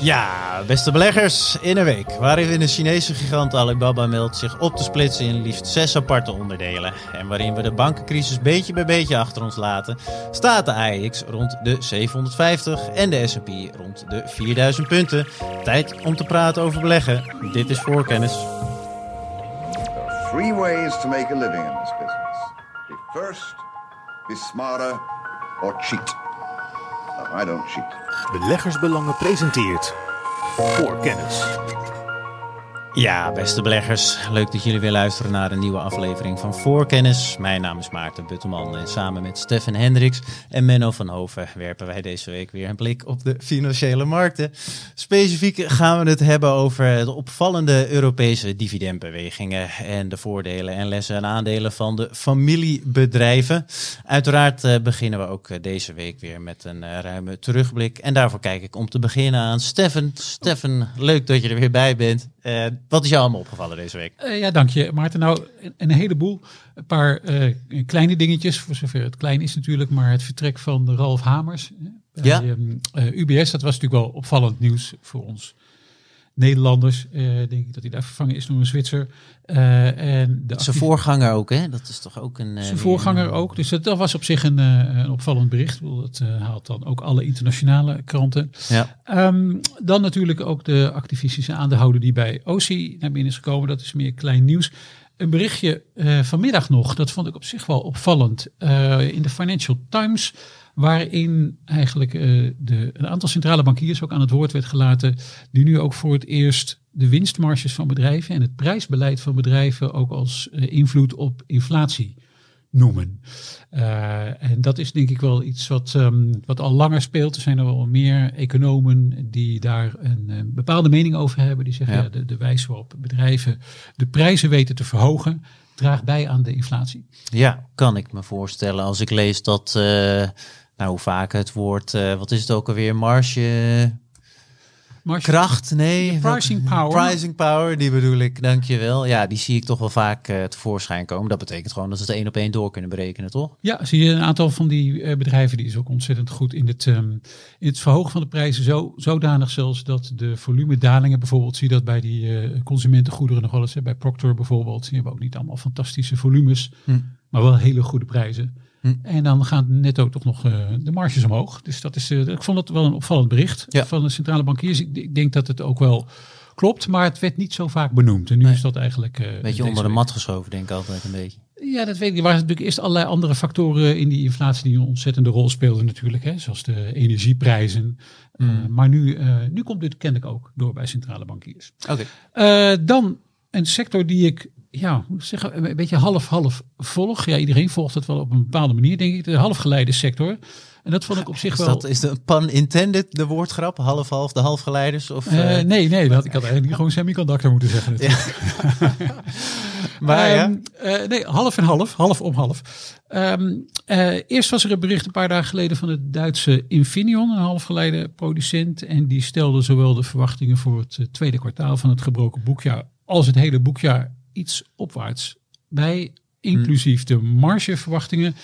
Ja, beste beleggers, in een week waarin de Chinese gigant Alibaba meldt zich op te splitsen in liefst zes aparte onderdelen. En waarin we de bankencrisis beetje bij beetje achter ons laten, staat de AEX rond de 750 en de S&P rond de 4000 punten. Tijd om te praten over beleggen. Dit is voorkennis. There three ways to make a living in this business. First, be smarter, or cheat. I don't cheat. Beleggersbelangen presenteert voor kennis. Ja, beste beleggers, leuk dat jullie weer luisteren naar een nieuwe aflevering van Voorkennis. Mijn naam is Maarten Buttelman en samen met Stefan Hendricks en Menno van Hoven werpen wij deze week weer een blik op de financiële markten. Specifiek gaan we het hebben over de opvallende Europese dividendbewegingen en de voordelen en lessen en aandelen van de familiebedrijven. Uiteraard eh, beginnen we ook eh, deze week weer met een eh, ruime terugblik en daarvoor kijk ik om te beginnen aan Stefan. Stefan, leuk dat je er weer bij bent. Wat is jou allemaal opgevallen deze week? Uh, ja, dank je Maarten. Nou, een, een heleboel. Een paar uh, kleine dingetjes, voor zover het klein is natuurlijk, maar het vertrek van Ralf Hamers bij Ja. um, UBS, dat was natuurlijk wel opvallend nieuws voor ons Nederlanders. denk ik dat hij daar vervangen is door een Zwitser. en de Zijn voorganger ook, hè? Dat is toch ook een... Zijn voorganger ook. Dus dat, dat was op zich een, een opvallend bericht. Bedoel, Dat haalt dan ook alle internationale kranten. Ja. Um, dan natuurlijk ook de activistische aandeelhouder die bij OC naar binnen is gekomen. Dat is meer klein nieuws. Een berichtje uh, vanmiddag nog, dat vond ik op zich wel opvallend. Uh, in de Financial Times, waarin eigenlijk uh, de, een aantal centrale bankiers ook aan het woord werd gelaten. Die nu ook voor het eerst de winstmarges van bedrijven en het prijsbeleid van bedrijven ook als invloed op inflatie noemen. Uh, en dat is denk ik wel iets wat, um, wat al langer speelt. Er zijn er wel meer economen die daar een, een bepaalde mening over hebben. Die zeggen ja. ja de, de wijze waarop bedrijven de prijzen weten te verhogen draagt bij aan de inflatie. Ja, kan ik me voorstellen. Als ik lees dat, uh, nou hoe vaak het woord, uh, wat is het ook alweer, marge... Marge, Kracht, nee. Pricing power. Pricing power, die bedoel ik, dankjewel. Ja, die zie ik toch wel vaak uh, tevoorschijn komen. Dat betekent gewoon dat ze het één op één door kunnen berekenen, toch? Ja, zie je een aantal van die uh, bedrijven die is ook ontzettend goed in het, um, in het verhogen van de prijzen. Zo, zodanig zelfs dat de volumedalingen bijvoorbeeld, zie je dat bij die consumentengoederen nog wel eens. Hè, bij Procter bijvoorbeeld, die hebben ook niet allemaal fantastische volumes, hm. maar wel hele goede prijzen. Hm. En dan gaan netto toch nog uh, de marges omhoog. Dus dat is, uh, ik vond dat wel een opvallend bericht ja. van de centrale bankiers. Ik, ik, denk dat het ook wel klopt, maar het werd niet zo vaak benoemd. En nu nee. is dat eigenlijk. Uh, beetje onder de mat geschoven, denk ik altijd een beetje. Ja, dat weet ik. Er waren natuurlijk eerst allerlei andere factoren in die inflatie die een ontzettende rol speelden natuurlijk. Hè, zoals de energieprijzen. Mm. maar nu, nu komt dit kennelijk ook door bij centrale bankiers. Okay. dan een sector die ik ja, zeggen, een beetje half-half volg. Ja, iedereen volgt het wel op een bepaalde manier, denk ik. De halfgeleide sector. En dat vond ik op zich is wel... Dat, is de pun intended, de woordgrap? Half-half, de halfgeleiders? Of, uh, uh, nee, nee, dat, ik had eigenlijk gewoon semiconductor moeten zeggen. Ja. maar um, ja. Uh, nee, half en half, half om half. Um, eerst was er een bericht een paar dagen geleden van het Duitse Infineon, een halfgeleide producent. En die stelde zowel de verwachtingen voor het tweede kwartaal van het gebroken boekjaar als het hele boekjaar iets opwaarts bij, inclusief de margeverwachtingen,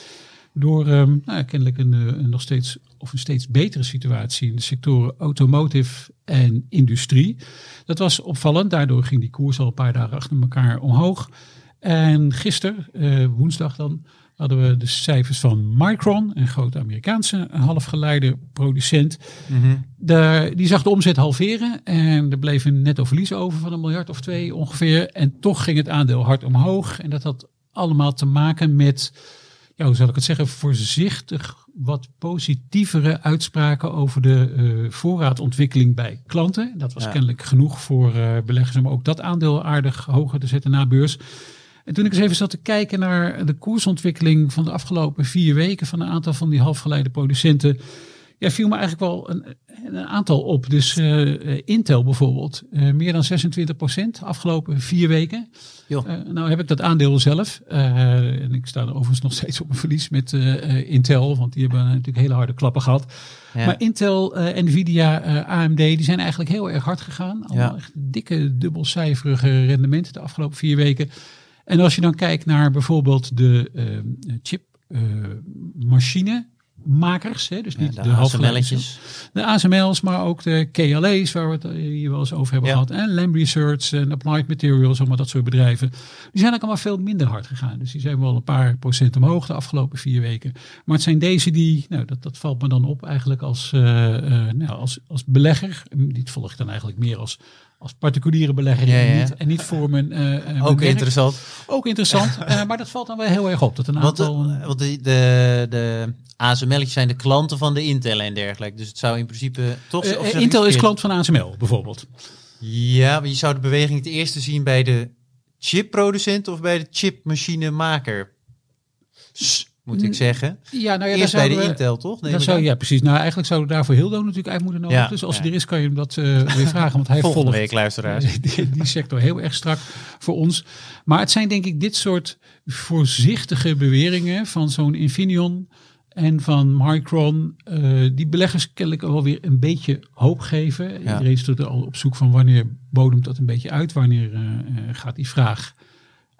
door um, nou, kennelijk een, een nog steeds of een steeds betere situatie in de sectoren automotive en industrie. Dat was opvallend, daardoor ging die koers al een paar dagen achter elkaar omhoog. En gisteren, uh, woensdag dan, hadden we de cijfers van Micron, een grote Amerikaanse halfgeleide producent. Mm -hmm. de, die zag de omzet halveren en er bleef een netto verlies over van een miljard of twee ongeveer. En toch ging het aandeel hard omhoog. En dat had allemaal te maken met, ja, hoe zal ik het zeggen, voorzichtig wat positievere uitspraken over de uh, voorraadontwikkeling bij klanten. Dat was ja. kennelijk genoeg voor uh, beleggers om ook dat aandeel aardig hoger te zetten na beurs. En toen ik eens even zat te kijken naar de koersontwikkeling van de afgelopen vier weken van een aantal van die halfgeleide producenten. Ja, viel me eigenlijk wel een, een aantal op. Dus uh, Intel bijvoorbeeld, uh, meer dan 26 procent afgelopen vier weken. Uh, nou heb ik dat aandeel zelf. en ik sta er overigens nog steeds op een verlies met Intel, want die hebben natuurlijk hele harde klappen gehad. Ja. Maar Intel, Nvidia, AMD, die zijn eigenlijk heel erg hard gegaan. Allemaal ja. echt dikke dubbelcijferige rendementen de afgelopen vier weken. En als je dan kijkt naar bijvoorbeeld de uh, chipmachine, makers, hè, dus Ja, niet de de. ASML'tjes. De ASML's, maar ook de KLA's, waar we het eh, hier wel eens over hebben Ja. gehad. En Lam Research en Applied Materials, allemaal dat soort bedrijven. Die zijn ook allemaal veel minder hard gegaan. Dus die zijn wel een paar procent omhoog de afgelopen vier weken. Maar het zijn deze die, nou dat, dat valt me dan op eigenlijk als, eh, eh, nou, als, als belegger. Dit volg ik dan eigenlijk meer als, als particuliere belegger Ja, ja. En, niet, en niet voor mijn, eh, eh, mijn Ook interessant. Ook interessant, eh, maar dat valt dan wel heel erg op. Dat een Want, aantal... de, want de, de, de ASML'tjes zijn de klanten van de Intel en dergelijke. Dus het zou in principe toch... Ik Intel is klant van ASML bijvoorbeeld. Ja, maar je zou de beweging het eerste zien bij de chipproducent of bij de chipmachinemaker. S, Moet ik zeggen. Ja, nou ja, Eerst bij de we- Intel, toch? Ik zou, ja, precies. Nou, eigenlijk zouden we daarvoor Hildo natuurlijk uit moeten nodigen. Ja, dus als ja. hij er is, kan je hem dat eh, weer vragen. Want hij Volgende volgt week, luisteraars. die, die sector heel erg strak voor ons. Maar het zijn denk ik dit soort voorzichtige beweringen van zo'n Infineon en van Micron. eh, die beleggers kennelijk wel weer een beetje hoop geven. Ja. Iedereen is er al op zoek van wanneer bodemt dat een beetje uit. Wanneer eh, gaat die vraag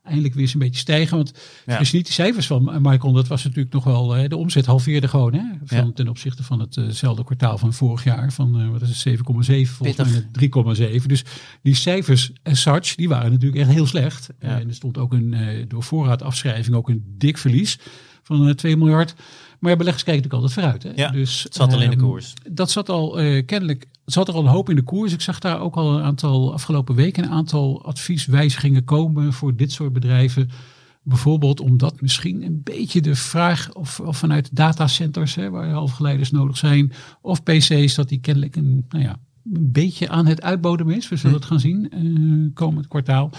eindelijk weer eens een beetje stijgen. Want Ja. je niet de cijfers van eh, Micron, dat was natuurlijk nog wel, eh, de omzet halveerde gewoon hè, van, Ja. ten opzichte van hetzelfde kwartaal van vorig jaar. Van eh, wat is het, 7,7 volgens Pittig. mij naar 3,7. Dus die cijfers as such, die waren natuurlijk echt heel slecht. Ja. En er stond ook een, eh, door voorraadafschrijving ook een dik verlies van eh, 2 miljard. Maar beleggers kijken natuurlijk altijd vooruit. Hè? Ja, dus, het zat al in de ehm, koers. dat zat al eh, kennelijk, zat er al een hoop in de koers. Ik zag daar ook al een aantal afgelopen weken een aantal advieswijzigingen komen voor dit soort bedrijven. Bijvoorbeeld omdat misschien een beetje de vraag of, of vanuit datacenters, hè, waar halfgeleiders nodig zijn, of PC's, dat die kennelijk een, nou ja, een beetje aan het uitbodemen is. We zullen het gaan zien eh, komend kwartaal.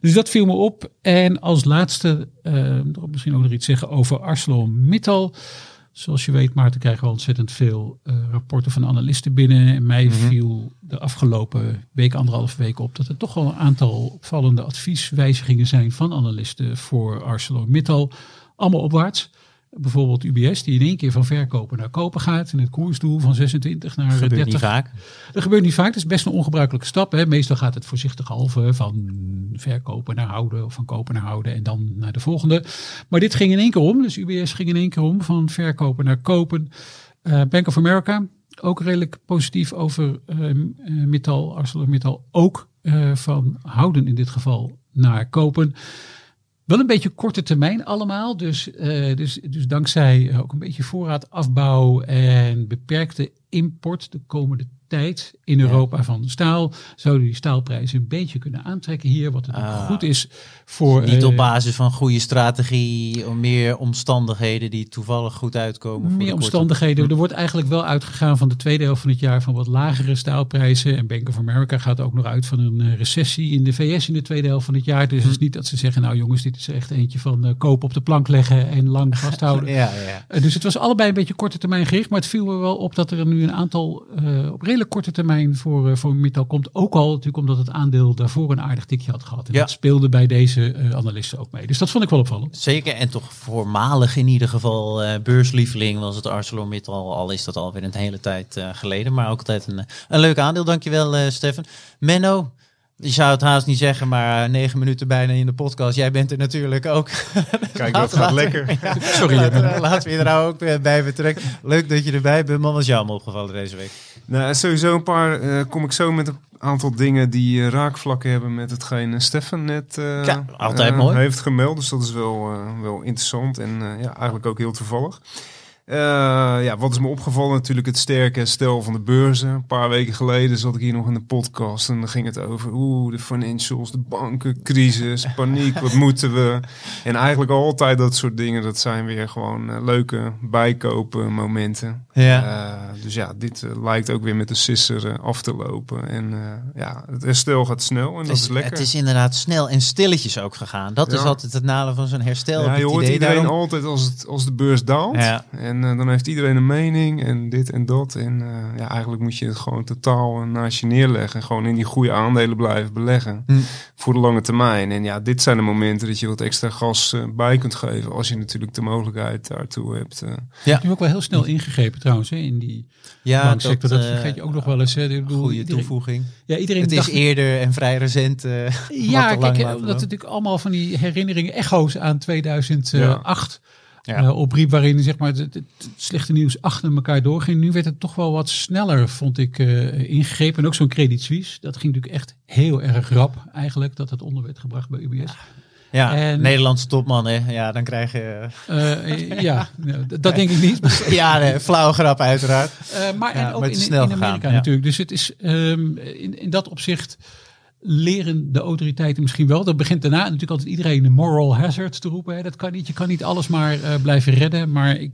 Dus dat viel me op. En als laatste, eh, misschien ook nog iets zeggen over ArcelorMittal. Zoals je weet, Maarten, krijgen we ontzettend veel eh, rapporten van analisten binnen. En mij viel de afgelopen week, anderhalve week op, dat er toch wel een aantal opvallende advieswijzigingen zijn van analisten voor ArcelorMittal. Allemaal opwaarts. Bijvoorbeeld UBS, die in één keer van verkopen naar kopen gaat. In het koersdoel van 26 naar Gebeurt 30. niet vaak. Dat gebeurt niet vaak. Dat is best een ongebruikelijke stap. Hè. Meestal gaat het voorzichtig halve van verkopen naar houden of van kopen naar houden en dan naar de volgende. Maar dit ging in één keer om. Dus UBS ging in één keer om van verkopen naar kopen. Eh, Bank of America ook redelijk positief over eh, Mittal, ArcelorMittal ook eh, van houden in dit geval naar kopen. Wel een beetje korte termijn allemaal. Dus, eh, dus, dus dankzij eh, ook een beetje voorraadafbouw en beperkte import de komende tijd in Europa van staal. Zouden die staalprijzen een beetje kunnen aantrekken hier. Wat natuurlijk Ah. goed is voor... Niet op eh, basis van goede strategie, of meer omstandigheden die toevallig goed uitkomen. meer omstandigheden. Er wordt eigenlijk wel uitgegaan van de tweede helft van het jaar van wat lagere staalprijzen. En Bank of America gaat ook nog uit van een eh, recessie in de VS in de tweede helft van het jaar. Dus het is niet dat ze zeggen, nou jongens, dit is echt eentje van eh, koop op de plank leggen en lang vasthouden. Ja, ja. Dus het was allebei een beetje korte termijn gericht. Maar het viel me wel op dat er nu een aantal op redelijk korte termijn voor, eh, voor Mittal komt. Ook al natuurlijk omdat het aandeel daarvoor een aardig tikje had gehad. En Ja. dat speelde bij deze eh, analisten ook mee. Dus dat vond ik wel opvallend. Zeker, en toch voormalig in ieder geval eh, beurslieveling was het ArcelorMittal. Al is dat alweer een hele tijd geleden, maar ook altijd een, een leuk aandeel. Dankjewel uh, Stefan. Menno, je zou het haast niet zeggen, maar eh, negen minuten bijna in de podcast. Jij bent er natuurlijk ook. Kijk, dat gaat lekker. Sorry, Laten, laten we je er nou ook eh, bij betrekken. Leuk dat je erbij bent, man. Wat is jou allemaal opgevallen deze week? Nou, sowieso een paar, eh, kom ik zo met een aantal dingen die raakvlakken hebben met hetgeen Stefan net Ja, altijd mooi. heeft gemeld. Dus dat is wel, wel interessant en ja, eigenlijk ook heel toevallig. Eh, ja, wat is me opgevallen? Natuurlijk het sterke herstel van de beurzen. Een paar weken geleden zat ik hier nog in de podcast en dan ging het over oeh, de financials, de banken, crisis, paniek, wat moeten we? En eigenlijk altijd dat soort dingen, dat zijn weer gewoon eh, leuke bijkopen momenten. Ja. Eh, dus ja, dit lijkt ook weer met de sisser af te lopen. En ja, het herstel gaat snel en Het dat is, is lekker. het is inderdaad snel en stilletjes ook gegaan. Dat is altijd het nadeel van zo'n herstel. ja, je hoort idee iedereen daarom. altijd als, het, als de beurs daalt. Ja. En eh, dan heeft iedereen een mening en dit en dat. En eh, ja, eigenlijk moet je het gewoon totaal naast je neerleggen. En gewoon in die goede aandelen blijven beleggen. Hm. Voor de lange termijn. En ja, dit zijn de momenten dat je wat extra gas eh, bij kunt geven. Als je natuurlijk de mogelijkheid daartoe hebt. Je hebt nu ook wel heel snel ingegrepen trouwens hè, in die Ja, banksector. Dat, eh, vergeet je ook nog wel eens. Hè. Bedoel, Goede iedereen- toevoeging. Ja, iedereen Het is eerder en vrij recent. eh, Ja, kijk, dat lopen. natuurlijk allemaal van die herinneringen, echo's aan 2008. Ja. Eh, opriep, waarin zeg maar, het, slechte nieuws achter elkaar doorging. Nu werd het toch wel wat sneller, vond ik, eh, ingegrepen. En ook zo'n Credit Suisse, dat ging natuurlijk echt heel erg rap eigenlijk, dat het onder werd gebracht bij UBS. Ja, En- Nederlandse topman, hè? Ja, dan krijg je. Eh, ja, nou, dat denk ik niet. ja, nee, flauwe grap, uiteraard. Maar Ja, en ook maar in, in Amerika gegaan, ja. natuurlijk. Dus het is ehm, in, in dat opzicht leren de autoriteiten misschien wel. Dat begint daarna natuurlijk altijd iedereen de moral hazard te roepen. Hè. Dat kan niet. Je kan niet alles maar eh, blijven redden. Maar ik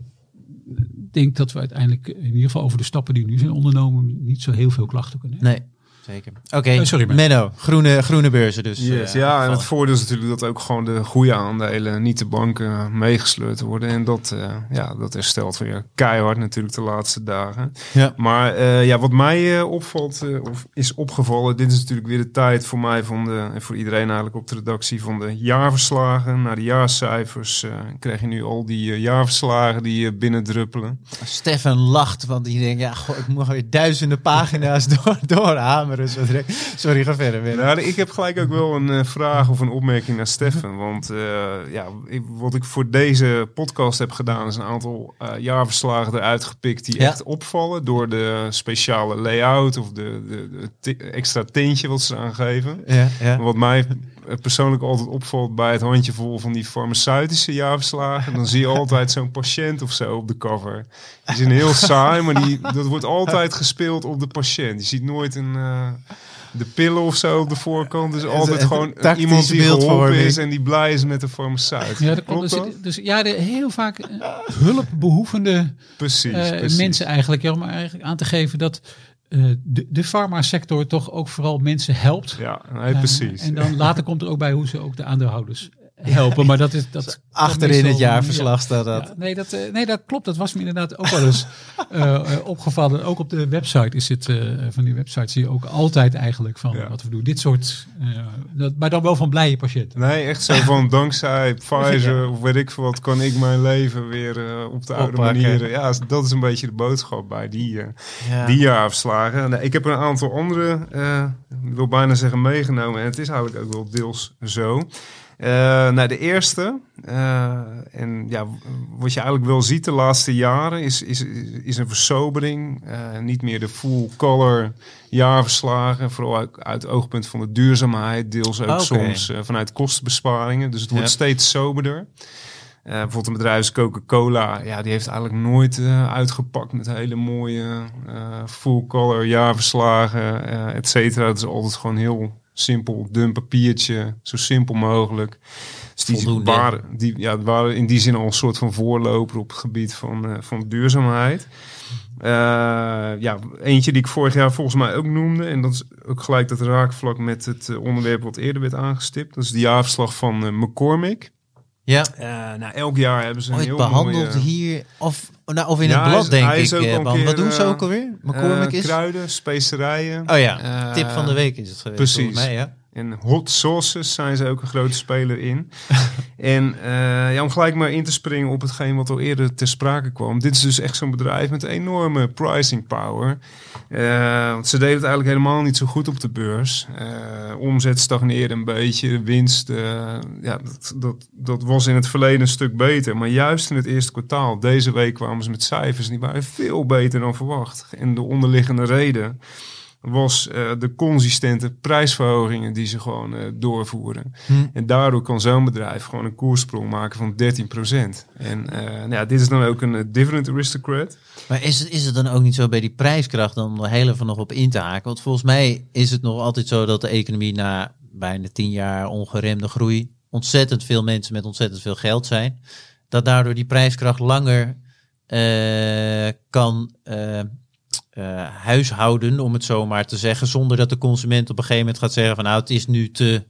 denk dat we uiteindelijk in ieder geval over de stappen die nu zijn ondernomen niet zo heel veel klachten kunnen hebben. Nee, zeker. Oké, sorry. Menno, groene, groene beurzen dus. Yes, eh, ja, en het voordeel is natuurlijk dat ook gewoon de goede aandelen, niet de banken, meegesleurd worden. En dat, eh, ja, dat herstelt weer keihard natuurlijk de laatste dagen. Ja. Maar eh, ja, wat mij eh, opvalt, eh, of is opgevallen, dit is natuurlijk weer de tijd voor mij van de, en voor iedereen eigenlijk op de redactie van de jaarverslagen. Na de jaarcijfers eh, krijg je nu al die eh, jaarverslagen die binnendruppelen. Stefan lacht, want die denkt, ja, goh, ik moet weer duizenden pagina's door, Zo direct. Sorry, ga verder. Nou, ik heb gelijk ook wel een eh, vraag of een opmerking naar Stefan. Want eh, ja, ik- wat ik voor deze podcast heb gedaan, is een aantal eh, jaarverslagen eruit gepikt die Ja. echt opvallen door de speciale layout of de, de, extra tintje wat ze aangeven. Ja, ja. Wat mij eh, persoonlijk altijd opvalt bij het handjevol van die farmaceutische jaarverslagen, dan zie je altijd zo'n patiënt of zo op de cover. Die is een heel saai, maar die, dat wordt altijd gespeeld op de patiënt. Je ziet nooit een, eh, de pillen of zo op de voorkant. Dus altijd een gewoon iemand die geholpen is en die blij is met de farmaceut. Ja, dat klopt. Klopt Dus, dat? dus ja, de, heel vaak eh, hulpbehoevende Precies, eh, precies. mensen eigenlijk. Ja, om eigenlijk aan te geven dat de, de farmasector toch ook vooral mensen helpt. Ja, nee, Eh, precies. En dan later komt er ook bij hoe ze ook de aandeelhouders helpen. Maar dat is dat Achterin meestal- het jaarverslag ja. staat dat. Ja, nee, dat, eh, nee, dat klopt. Dat was me inderdaad ook wel eens eh, eh, opgevallen. Ook op de website is het, eh, van die website zie je ook altijd eigenlijk van Ja. wat we doen. Dit soort, eh, dat, maar dan wel van blije patiënten. Nee, echt zo van dankzij Pfizer of weet ik veel wat, kan ik mijn leven weer op de oude manier. Ja, dat is een beetje de boodschap bij die, Ja. die jaarverslagen. Nou, ik heb een aantal andere, eh, ik wil bijna zeggen meegenomen. En het is eigenlijk ook wel deels zo. Eh nou, de eerste, eh, en ja, wat je eigenlijk wel ziet de laatste jaren, is, is, is een versobering. Eh, niet meer de full color jaarverslagen, vooral uit, uit het oogpunt van de duurzaamheid, deels ook Oké. soms vanuit kostenbesparingen. Dus het wordt Ja. steeds soberder. Bijvoorbeeld een bedrijf als Coca-Cola, ja, die heeft eigenlijk nooit uitgepakt met hele mooie eh, full color jaarverslagen, et cetera. Het is altijd gewoon heel simpel, dun papiertje, zo simpel mogelijk. Dus die Voldoende. waren, die, ja, waren in die zin al een soort van voorloper op het gebied van, eh, van duurzaamheid. Eh, ja, eentje die ik vorig jaar volgens mij ook noemde. En dat is ook gelijk dat raakvlak met het eh, onderwerp wat eerder werd aangestipt. Dat is de jaarverslag van McCormick. Ja, Eh, nou, elk jaar hebben ze een ooit heel behandeld mooie, hier, of, nou, of in Ja, het blad is- denk hij is ik. ook eh, keer, Wat doen ze eh, ook alweer? McCormick is... Kruiden, specerijen. Oh ja, tip van de week is het geweest precies. volgens mij, ja. En hot sauces zijn ze ook een grote speler in. en eh, ja, om gelijk maar in te springen op hetgeen wat al eerder ter sprake kwam. Dit is dus echt zo'n bedrijf met enorme pricing power. Eh, want ze deden het eigenlijk helemaal niet zo goed op de beurs. Eh, omzet stagneerde een beetje. Winst, ja, dat, dat, dat was in het verleden een stuk beter. Maar juist in het eerste kwartaal, deze week kwamen ze met cijfers. Die waren veel beter dan verwacht. En de onderliggende reden was eh, de consistente prijsverhogingen die ze gewoon eh, doorvoeren. Hm. En daardoor kan zo'n bedrijf gewoon een koersprong maken van 13%. En eh, nou ja, dit is dan ook een dividend aristocrat. Maar is het, is het dan ook niet zo bij die prijskracht dan er heel even nog op in te haken? Want volgens mij is het nog altijd zo dat de economie na bijna tien jaar ongeremde groei ontzettend veel mensen met ontzettend veel geld zijn. Dat daardoor die prijskracht langer kan eh, huishouden, om het zo maar te zeggen, zonder dat de consument op een gegeven moment gaat zeggen van nou het is nu te,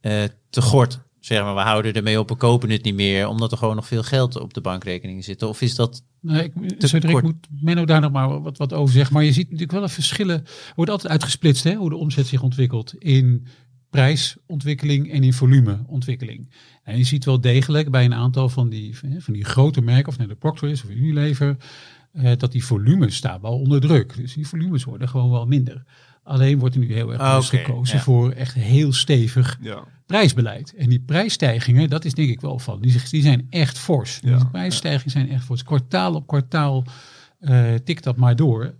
eh, te gort. Zeg maar, we houden ermee op, we kopen het niet meer, omdat er gewoon nog veel geld op de bankrekening zit. Of is dat Nee, ik, Te Cedric, kort. moet Menno daar nog maar wat, wat over zeggen. Maar je ziet natuurlijk wel een verschillen. Er wordt altijd uitgesplitst hè, hoe de omzet zich ontwikkelt. In prijsontwikkeling en in volumeontwikkeling. En je ziet wel degelijk bij een aantal van die, van die grote merken, of nou de Procter is of Unilever, eh, dat die volumes staan wel onder druk. Dus die volumes worden gewoon wel minder. Alleen wordt er nu heel erg Ah, gekozen ja. voor echt heel stevig Ja. prijsbeleid. En die prijsstijgingen, dat is denk ik wel van, die, die zijn echt fors. Ja, die prijsstijgingen zijn echt fors. Kwartaal op kwartaal eh, tikt dat maar door.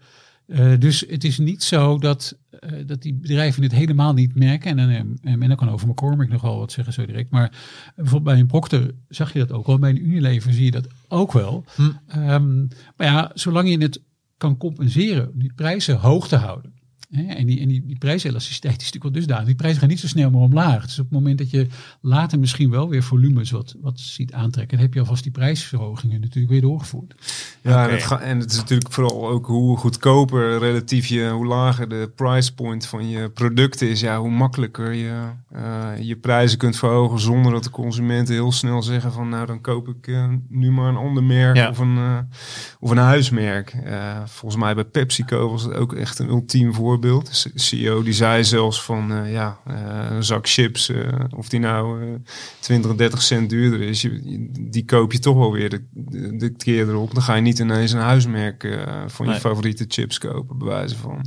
Eh, dus het is niet zo dat, eh, dat die bedrijven het helemaal niet merken. En, en, en men kan over McCormick nog wel wat zeggen zo direct. Maar bijvoorbeeld bij een Procter zag je dat ook wel. Bij een Unilever zie je dat ook wel. Hm. Ehm, maar ja, zolang je het kan compenseren om die prijzen hoog te houden. Hè, en die, en die, die prijselasticiteit is natuurlijk wel dusdanig. Die prijzen gaan niet zo snel meer omlaag. Dus op het moment dat je later misschien wel weer volumes wat, wat ziet aantrekken, dan heb je alvast die prijsverhogingen natuurlijk weer doorgevoerd. Ja, en, het ga- en het is natuurlijk vooral ook hoe goedkoper relatief je, hoe lager de price point van je product is, ja, hoe makkelijker je eh, je prijzen kunt verhogen zonder dat de consumenten heel snel zeggen van nou dan koop ik eh, nu maar een ander merk Ja. of, een, eh, of een huismerk. Eh, volgens mij bij PepsiCo was het ook echt een ultiem voorbeeld. De CEO die zei zelfs van eh, ja, eh, een zak chips, eh, of die nou eh 20, 30 cent duurder is, je, die koop je toch wel weer de, de, de keer erop. Dan ga je niet ineens een huismerk van je favoriete chips kopen, bij wijze van.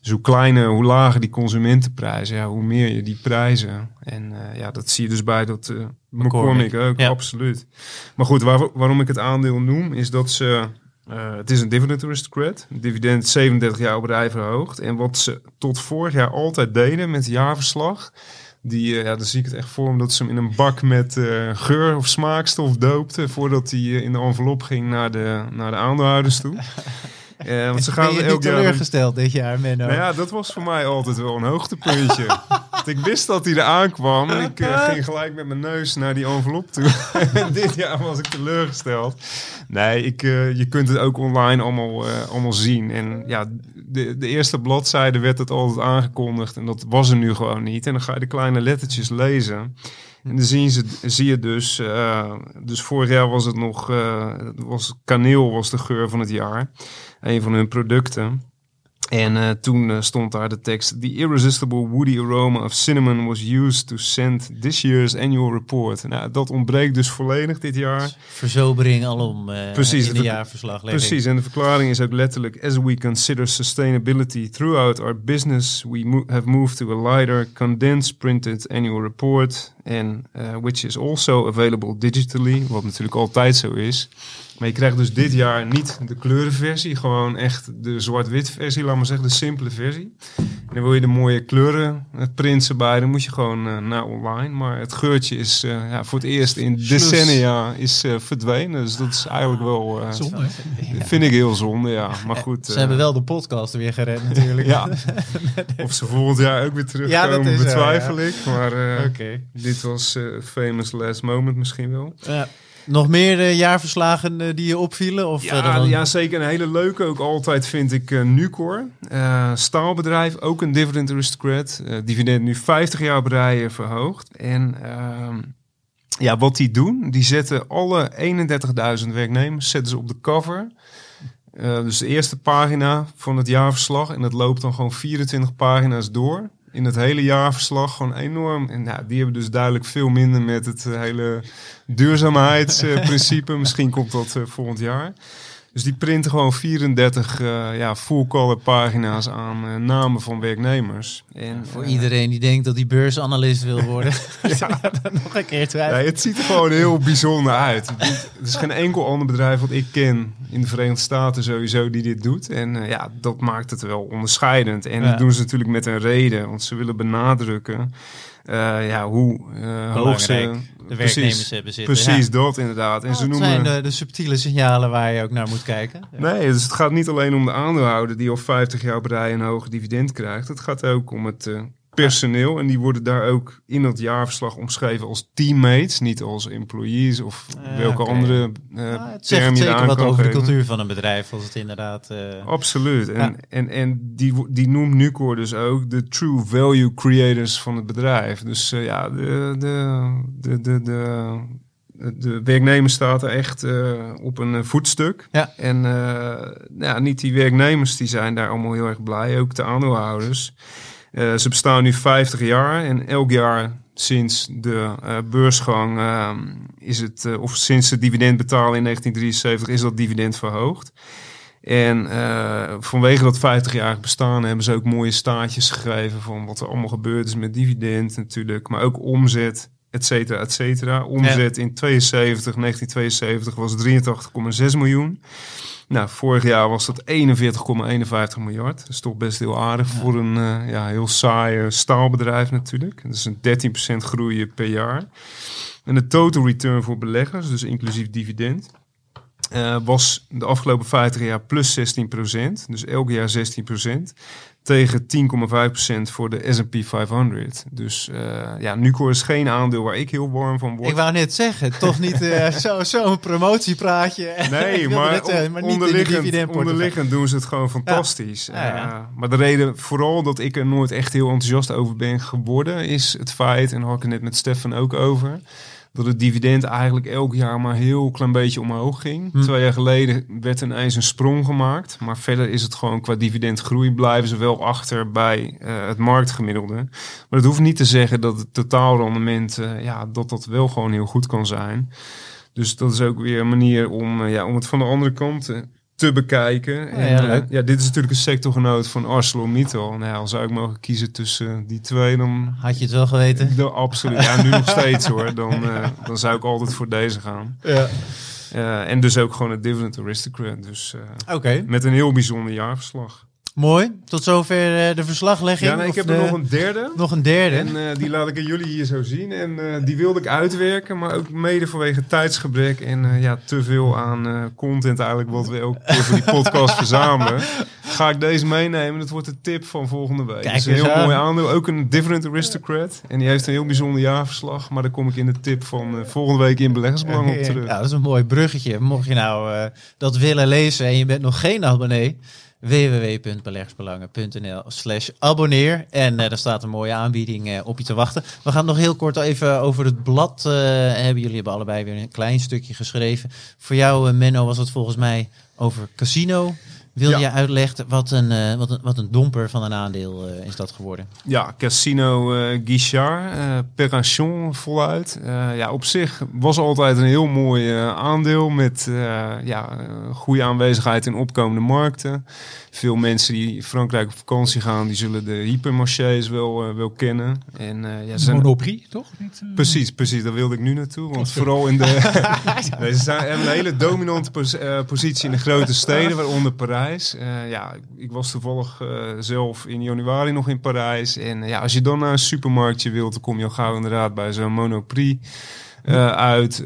Dus hoe kleiner, hoe lager die consumentenprijzen, ja, hoe meer je die prijzen. En ja, dat zie je dus bij dat eh McCormick ook, ja. absoluut. Maar goed, waar- waarom ik het aandeel noem, is dat ze... eh, het is een dividend aristocrat. Dividend 37 jaar op rij verhoogd. En wat ze tot vorig jaar altijd deden met jaarverslag... Die, eh, ja, dan zie ik het echt voor me dat ze hem in een bak met eh, geur of smaakstof doopten... voordat hij in de envelop ging naar de, naar de aandeelhouders toe. Eh, want ze gaan ben je elk niet jaar... teleurgesteld dit jaar, Menno? Nou ja, dat was voor mij altijd wel een hoogtepuntje. Want ik wist dat hij eraan kwam en ik eh, ging gelijk met mijn neus naar die envelop toe. en dit jaar was ik teleurgesteld. Nee, ik, eh, je kunt het ook online allemaal, allemaal zien. En ja, de, de eerste bladzijde werd het altijd aangekondigd en dat was er nu gewoon niet. En dan ga je de kleine lettertjes lezen. En dan zien ze, zie je dus, eh, dus vorig jaar was het nog, eh, was kaneel was de geur van het jaar. Een van hun producten. En eh, toen stond daar de tekst: The irresistible woody aroma of cinnamon was used to send this year's annual report. Nou, dat ontbreekt dus volledig dit jaar. Verzobering alom eh Precies, in de. Precies, en de verklaring is ook letterlijk: As we consider sustainability throughout our business, we mo- have moved to a lighter, condensed printed annual report, and uh, which is also available digitally, wat natuurlijk altijd zo is. Maar je krijgt dus dit jaar niet de kleurenversie, gewoon echt de zwart-wit versie, laat maar zeggen, de simpele versie. En dan wil je de mooie kleuren prints erbij, dan moet je gewoon eh, naar online. Maar het geurtje is eh, ja, voor het eerst in decennia is, eh, verdwenen, dus dat is eigenlijk wel... eh, Zonde? Vind ik heel zonde, ja. Maar goed. Ze hebben wel de podcast weer gered natuurlijk. Ja. Of ze volgend jaar ook weer terugkomen, Ja, dat is zo, betwijfel ik. Maar eh, Oké. dit was eh, famous last moment misschien wel. Ja. Nog meer eh, jaarverslagen eh, die je opvielen? Of Ja, dan- ja, zeker. Een hele leuke ook altijd vind ik Nucor. Staalbedrijf, ook een dividend aristocrat. Dividend nu 50 jaar op rij eh, verhoogd. En ehm, ja, wat die doen, die zetten alle 31.000 werknemers zetten ze op de cover. Dus de eerste pagina van het jaarverslag. En dat loopt dan gewoon 24 pagina's door. In het hele jaarverslag gewoon enorm. En nou, die hebben dus duidelijk veel minder met het eh, hele duurzaamheidsprincipe. Misschien komt dat eh, volgend jaar. Dus die printen gewoon 34 eh, ja, full color pagina's aan eh, namen van werknemers. En, Voor iedereen die denkt dat hij beursanalist wil worden. nog een keer twijfel. Ja, het ziet er gewoon heel bijzonder uit. Er is geen enkel ander bedrijf wat ik ken in de Verenigde Staten sowieso die dit doet. En eh, ja, dat maakt het wel onderscheidend. En Ja. dat doen ze natuurlijk met een reden. Want ze willen benadrukken eh, ja, hoe eh hoog ze... De werknemers hebben zitten. Precies, Ja. dat inderdaad. En Oh, ze het noemen... zijn de, de subtiele signalen waar je ook naar moet kijken. Ja. Nee, dus het gaat niet alleen om de aandeelhouder die al 50 jaar op rij een hoge dividend krijgt. Het gaat ook om het eh, personeel. En die worden daar ook in dat jaarverslag omschreven als teammates. Niet als employees of Ah, welke andere Ah, het term zegt je zeker wat over de cultuur van een bedrijf, als het inderdaad... eh, Absoluut. En, Ja. en, en die, die noemt Nucor dus ook de true value creators van het bedrijf. Dus ja, de, de, de, de, de, de werknemer staat er echt eh, op een eh, voetstuk. Ja. En nou ja, niet die werknemers, die zijn daar allemaal heel erg blij. Ook de aandeelhouders. Ze bestaan nu 50 jaar en elk jaar sinds de beursgang is het, of sinds de dividendbetaling in 1973 is dat dividend verhoogd. En uh, vanwege dat 50-jarig bestaan hebben ze ook mooie staartjes geschreven van wat er allemaal gebeurd is met dividend natuurlijk, maar ook omzet, et cetera, et cetera. Omzet in 72, 1972 was 83,6 miljoen. Nou, vorig jaar was dat 41,51 miljard. Dat is toch best heel aardig voor een uh, ja, heel saai staalbedrijf natuurlijk. Dat is een 13% groei per jaar. En de total return voor beleggers, dus inclusief dividend, uh, was de afgelopen 50 jaar plus 16%. Dus elk jaar 16%. Tegen 10,5% voor de S&P 500. Dus uh, ja, Nucor is geen aandeel waar ik heel warm van word. Ik wou net zeggen, toch niet uh, zo'n zo promotiepraatje. Nee, maar, net, maar onderliggend, onderliggend doen ze het gewoon fantastisch. Ja. Ja, ja. maar de reden vooral dat ik er nooit echt heel enthousiast over ben geworden... is het feit, en daar had ik het net met Stefan ook over dat het dividend eigenlijk elk jaar maar heel klein beetje omhoog ging. Hm. Twee jaar geleden werd ineens een sprong gemaakt. Maar verder is het gewoon qua dividendgroei blijven ze wel achter bij uh, het marktgemiddelde. Maar dat hoeft niet te zeggen dat het totaalrendement, uh, ja, dat dat wel gewoon heel goed kan zijn. Dus dat is ook weer een manier om, uh, ja, om het van de andere kant te bekijken. En, ja, uh, ja, dit is natuurlijk een sectorgenoot van ArcelorMittal. Nou als zou ik mogen kiezen tussen die twee, dan... Had je het wel geweten? De, absoluut. Ja, nu nog steeds hoor. Dan, uh, dan zou ik altijd voor deze gaan. Ja. Uh, en dus ook gewoon het Dividend Aristocrat. Dus okay. met een heel bijzonder jaarverslag. Mooi. Tot zover uh, de verslaglegging. Ja, ik heb de... er nog een derde. Nog een derde. En uh, die laat ik aan jullie hier zo zien. En uh, die wilde ik uitwerken, maar ook mede vanwege tijdsgebrek en ja, te veel aan content eigenlijk wat we ook voor die podcast verzamelen. Ga ik deze meenemen. Dat wordt de tip van volgende week. Kijk, is een heel aan. mooi aandeel. Ook een Different Aristocrat. En die heeft een heel bijzonder jaarverslag. Maar daar kom ik in de tip van volgende week in Beleggersbelang op terug. Ja, dat is een mooi bruggetje. Mocht je nou dat willen lezen en je bent nog geen abonnee www.beleggersbelangen.nl slash abonneer. En uh, daar staat een mooie aanbieding uh, op je te wachten. We gaan nog heel kort even over het blad uh, hebben. Jullie hebben allebei weer een klein stukje geschreven. Voor jou, Menno, was het volgens mij over casino. Wil ja. je uitleggen wat een, uh, wat, een, wat een domper van een aandeel uh, is dat geworden? Ja, Casino uh, Guichard, uh, voluit. ja, op zich was altijd een heel mooi aandeel met ja, goede aanwezigheid in opkomende markten. Veel mensen die Frankrijk op vakantie gaan, die zullen de hypermarchés wel, wel kennen. En, ja, zijn... Monoprix, toch? Niet, precies, precies. Daar wilde ik nu naartoe. Want vooral in de... ze zijn, hebben een hele dominante pos positie in de grote steden, waaronder Parijs. Uh, ja, ik was toevallig uh, zelf in januari nog in Parijs. En uh, ja, als je dan naar een supermarktje wilt, dan kom je al gauw inderdaad bij zo'n Monoprix. uit.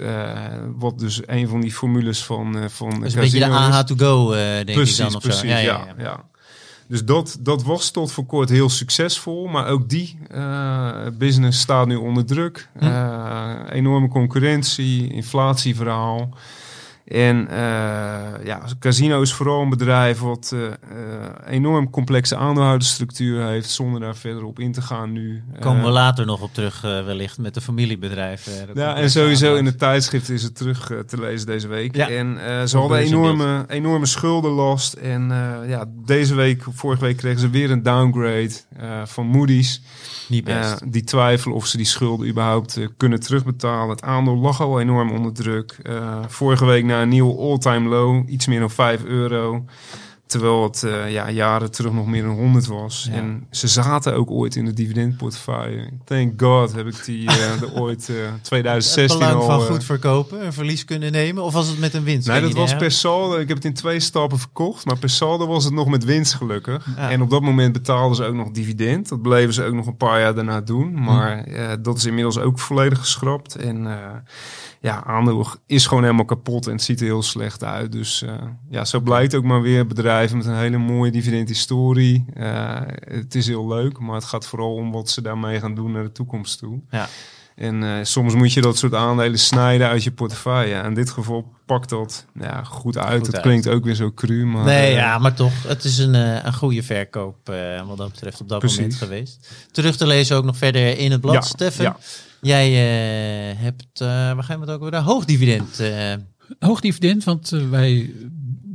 wat dus een van die formules van, van dus een beetje de AH to go, denk precies, ik dan. Of precies, zo. Ja, ja, ja. ja. Dus dat, dat was tot voor kort heel succesvol. Maar ook die business staat nu onder druk. Hm. enorme concurrentie, inflatieverhaal. En uh, ja, Casino is vooral een bedrijf wat uh, uh, enorm complexe aandeelhoudersstructuur heeft, zonder daar verder op in te gaan nu. Komen we later nog op terug, wellicht met de familiebedrijven. Ja, en sowieso in het tijdschrift is het terug te lezen deze week. Ja. En ze hadden enorme, enorme schuldenlast. En ja, deze week, vorige week kregen ze weer een downgrade van Moody's. Niet best. die twijfelen of ze die schulden überhaupt kunnen terugbetalen. Het aandeel lag al enorm onder druk. vorige week naar een nieuw all-time low, iets meer dan 5 euro. Terwijl het uh, ja, jaren terug nog meer dan 100 was. Ja. En ze zaten ook ooit in de dividendportefeuille. Thank God heb ik die uh, de ooit uh, 2016 het belang al... van goed verkopen, een verlies kunnen nemen? Of was het met een winst? Nee, dat was per saldo. Ik heb het in twee stappen verkocht. Maar per saldo was het nog met winst gelukkig. Ja. En op dat moment betaalden ze ook nog dividend. Dat bleven ze ook nog een paar jaar daarna doen. Maar hm. dat is inmiddels ook volledig geschrapt. En ja, aandeel is gewoon helemaal kapot en het ziet er heel slecht uit. Dus uh, ja, zo blijkt ook maar weer bedrijven met een hele mooie dividendhistorie. Uh, het is heel leuk, maar het gaat vooral om wat ze daarmee gaan doen naar de toekomst toe. Ja. En uh, soms moet je dat soort aandelen snijden uit je portefeuille. In dit geval pakt dat ja, goed uit. Goed het uit. klinkt ook weer zo cru. Maar, nee, ja, maar toch. Het is een, een goede verkoop wat dat betreft op dat Precies. moment geweest. Terug te lezen ook nog verder in het blad, ja, Steffen. Ja. Jij uh, hebt, uh, waar gaan we het ook weer? Hoog dividend. Uh. Hoog dividend, want wij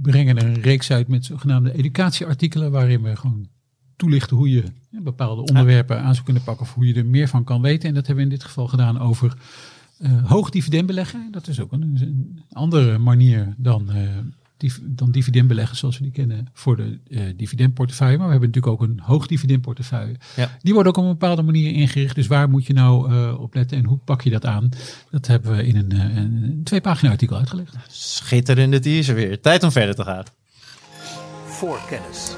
brengen een reeks uit met zogenaamde educatieartikelen waarin we gewoon toelichten hoe je bepaalde onderwerpen aan zou kunnen pakken of hoe je er meer van kan weten. En dat hebben we in dit geval gedaan over hoog dividend beleggen. Dat is ook een, een andere manier dan dan dividendbeleggers zoals we die kennen voor de eh, dividendportefeuille. Maar we hebben natuurlijk ook een hoog dividendportefeuille. Ja. Die wordt ook op een bepaalde manier ingericht. Dus waar moet je nou eh, op letten en hoe pak je dat aan? Dat hebben we in een, eh, een, een twee pagina artikel uitgelegd. Schitterende teaser weer. Tijd om verder te gaan. Voor kennis.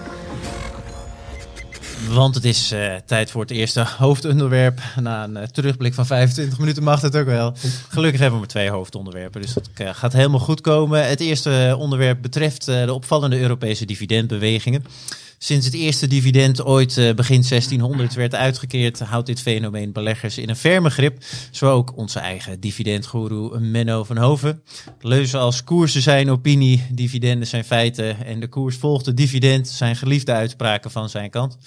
Want het is eh, tijd voor het eerste hoofdonderwerp. Na een eh, terugblik van 25 minuten mag het ook wel. Gelukkig hebben we maar twee hoofdonderwerpen, dus dat eh, gaat helemaal goed komen. Het eerste onderwerp betreft de opvallende Europese dividendbewegingen. Sinds het eerste dividend ooit eh, begin 1600 werd uitgekeerd, houdt dit fenomeen beleggers in een ferme grip. Zo ook onze eigen dividendgoeroe Menno van Hoven. Leuzen als koersen zijn opinie, dividenden zijn feiten en de koers volgt het dividend zijn geliefde uitspraken van zijn kant.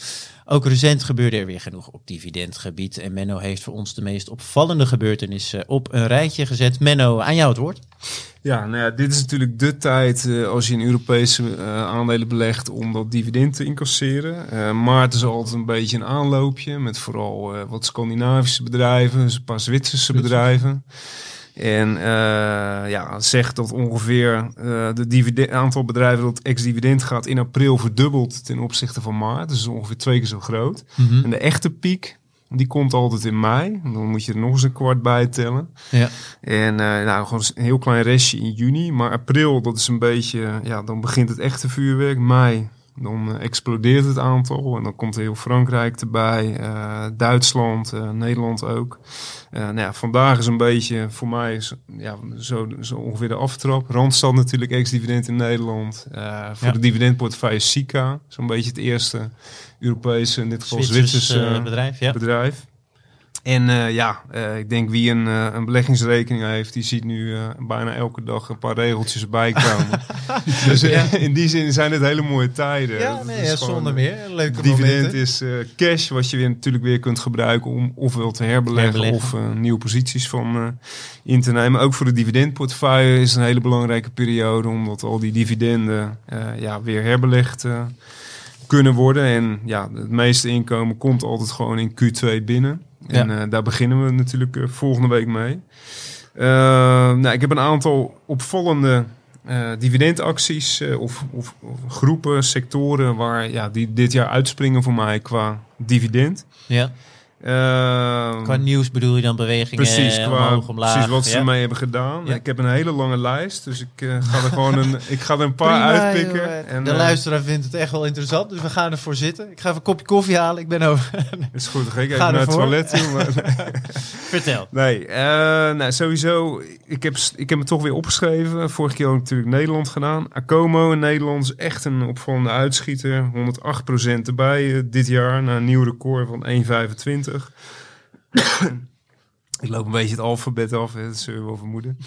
Ook recent gebeurde er weer genoeg op dividendgebied en Menno heeft voor ons de meest opvallende gebeurtenissen op een rijtje gezet. Menno, aan jou het woord. Ja, nou ja, dit is natuurlijk de tijd eh, als je in Europese eh, aandelen belegt om dat dividend te incasseren. Eh, maart is altijd een beetje een aanloopje met vooral wat Scandinavische bedrijven, een paar Zwitserse bedrijven. En eh, ja, het zegt dat ongeveer eh de dividend, aantal bedrijven dat ex-dividend gaat in april verdubbelt ten opzichte van maart. Dus ongeveer twee keer zo groot. En de echte piek, die komt altijd in mei. Dan moet je er nog eens een kwart bij tellen. Ja. En eh, nou, gewoon een heel klein restje in juni. Maar april, dat is een beetje, ja, dan begint het echte vuurwerk. Mei, dan eh, explodeert het aantal. En dan komt heel Frankrijk erbij, eh, Duitsland, eh, Nederland ook. Nou ja, vandaag is een beetje voor mij is, ja, zo, zo ongeveer de aftrap. Randstad natuurlijk, ex-dividend in Nederland. Voor Ja. de dividendportefeuille Sika, zo'n beetje het eerste Europese, in dit geval Zwitsers Zwitserse bedrijf, ja. bedrijf. En eh, ja, eh, ik denk wie een, eh, een beleggingsrekening heeft, die ziet nu bijna elke dag een paar regeltjes erbij komen. dus in die zin zijn het hele mooie tijden. Ja, nee, ja, zonder meer. Leuke Dividend momenten. is cash, wat je weer natuurlijk weer kunt gebruiken om ofwel te herbeleggen, Herbeleggen. of nieuwe posities van in te nemen. Ook voor de dividendportefeuille is een hele belangrijke periode, omdat al die dividenden ja, weer herbelegd kunnen worden. En ja, het meeste inkomen komt altijd gewoon in Q2 binnen. En eh, daar beginnen we natuurlijk eh, volgende week mee. Eh, nou, ik heb een aantal opvallende dividendacties of, of, of groepen, sectoren waar ja, die dit jaar uitspringen voor mij qua dividend. Ja. Eh, Qua nieuws bedoel je dan bewegingen Precies, eh, qua, omhoog, omlaag. precies wat ze ja. ermee hebben gedaan. Ja. Ik heb een hele lange lijst, dus ik eh, ga er gewoon een, ik ga er een paar Prima, uitpikken. joh. En, de eh, luisteraar vindt het echt wel interessant, dus we gaan ervoor zitten. Ik ga even een kopje koffie halen. Ik ben over. is goed, dan ga ik Ga even naar het toilet toe. maar- Vertel. Nee, nou, sowieso. Ik heb, ik heb het toch weer opgeschreven. Vorige keer ook natuurlijk Nederland gedaan. Acomo in Nederland is echt een opvallende uitschieter. 108% erbij dit jaar. Naar een nieuw record van 1,25. ik loop een beetje het alfabet af, dat zul je wel vermoeden.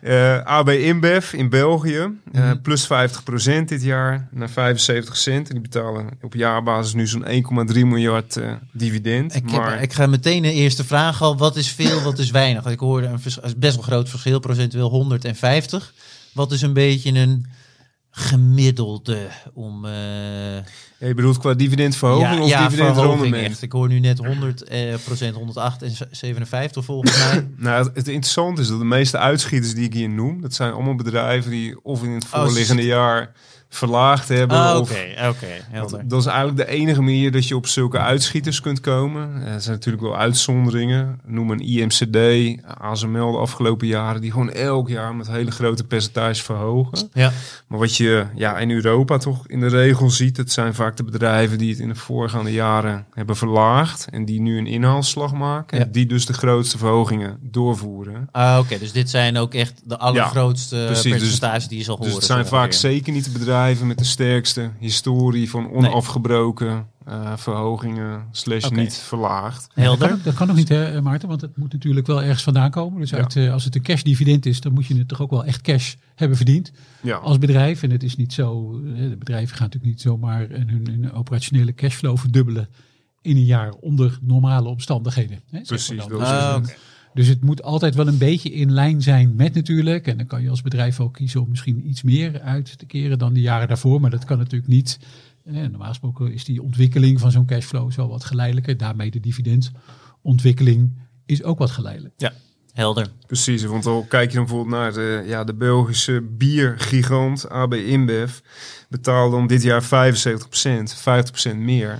Eh, AB InBev in België, eh, Mhm. plus 50% dit jaar naar 75 cent. En die betalen op jaarbasis nu zo'n 1,3 miljard eh, dividend. Ik, heb, maar ik ga meteen de eerste vraag al. Wat is veel, wat is weinig? Ik hoorde een best wel groot verschil, procentueel 150. Wat is een beetje een gemiddelde om... Ja, je bedoelt qua dividendverhoging of echt. Ik hoor nu net 100 eh, procent, 108 en 57 volgens mij. Nou, het, het interessante is dat de meeste uitschieters die ik hier noem, dat zijn allemaal bedrijven die of in het Oh, voorliggende jaar verlaagd hebben. Ah, Oké, oké. dat is eigenlijk de enige manier dat je op zulke uitschieters kunt komen. Eh, Er zijn natuurlijk wel uitzonderingen. Noem een IMCD, ASML de afgelopen jaren, die gewoon elk jaar met hele grote percentages verhogen. Ja. Maar wat je ja, in Europa toch in de regel ziet, het zijn vaak de bedrijven die het in de voorgaande jaren hebben verlaagd en die nu een inhaalslag maken. Ja. En die dus de grootste verhogingen doorvoeren. Ah, oké. Dus dit zijn ook echt de allergrootste. Dus- percentages die je zal Dus horen. het zijn vaak zeker niet de bedrijven met de sterkste historie van onafgebroken eh, verhogingen slash niet verlaagd. Dat Helder. kan, dat kan nog niet, hè, Maarten, want het moet natuurlijk wel ergens vandaan komen. Dus Ja. uit, eh, als het een cash dividend is, dan moet je het toch ook wel echt cash hebben verdiend Ja, als bedrijf. En het is niet zo, eh, de bedrijven gaan natuurlijk niet zomaar hun, hun operationele cashflow verdubbelen in een jaar onder normale omstandigheden. Hè, precies. Dat dan. is Ah, het. Dus het moet altijd wel een beetje in lijn zijn met natuurlijk. En dan kan je als bedrijf ook kiezen om misschien iets meer uit te keren dan de jaren daarvoor. Maar dat kan natuurlijk niet. Eh, normaal gesproken is die ontwikkeling van zo'n cashflow zo wat geleidelijker. Daarmee de dividendontwikkeling is ook wat geleidelijk. Helder. Precies, want al kijk je dan bijvoorbeeld naar de, ja, de Belgische biergigant AB InBev, betaalde om dit jaar 75%, 50% meer.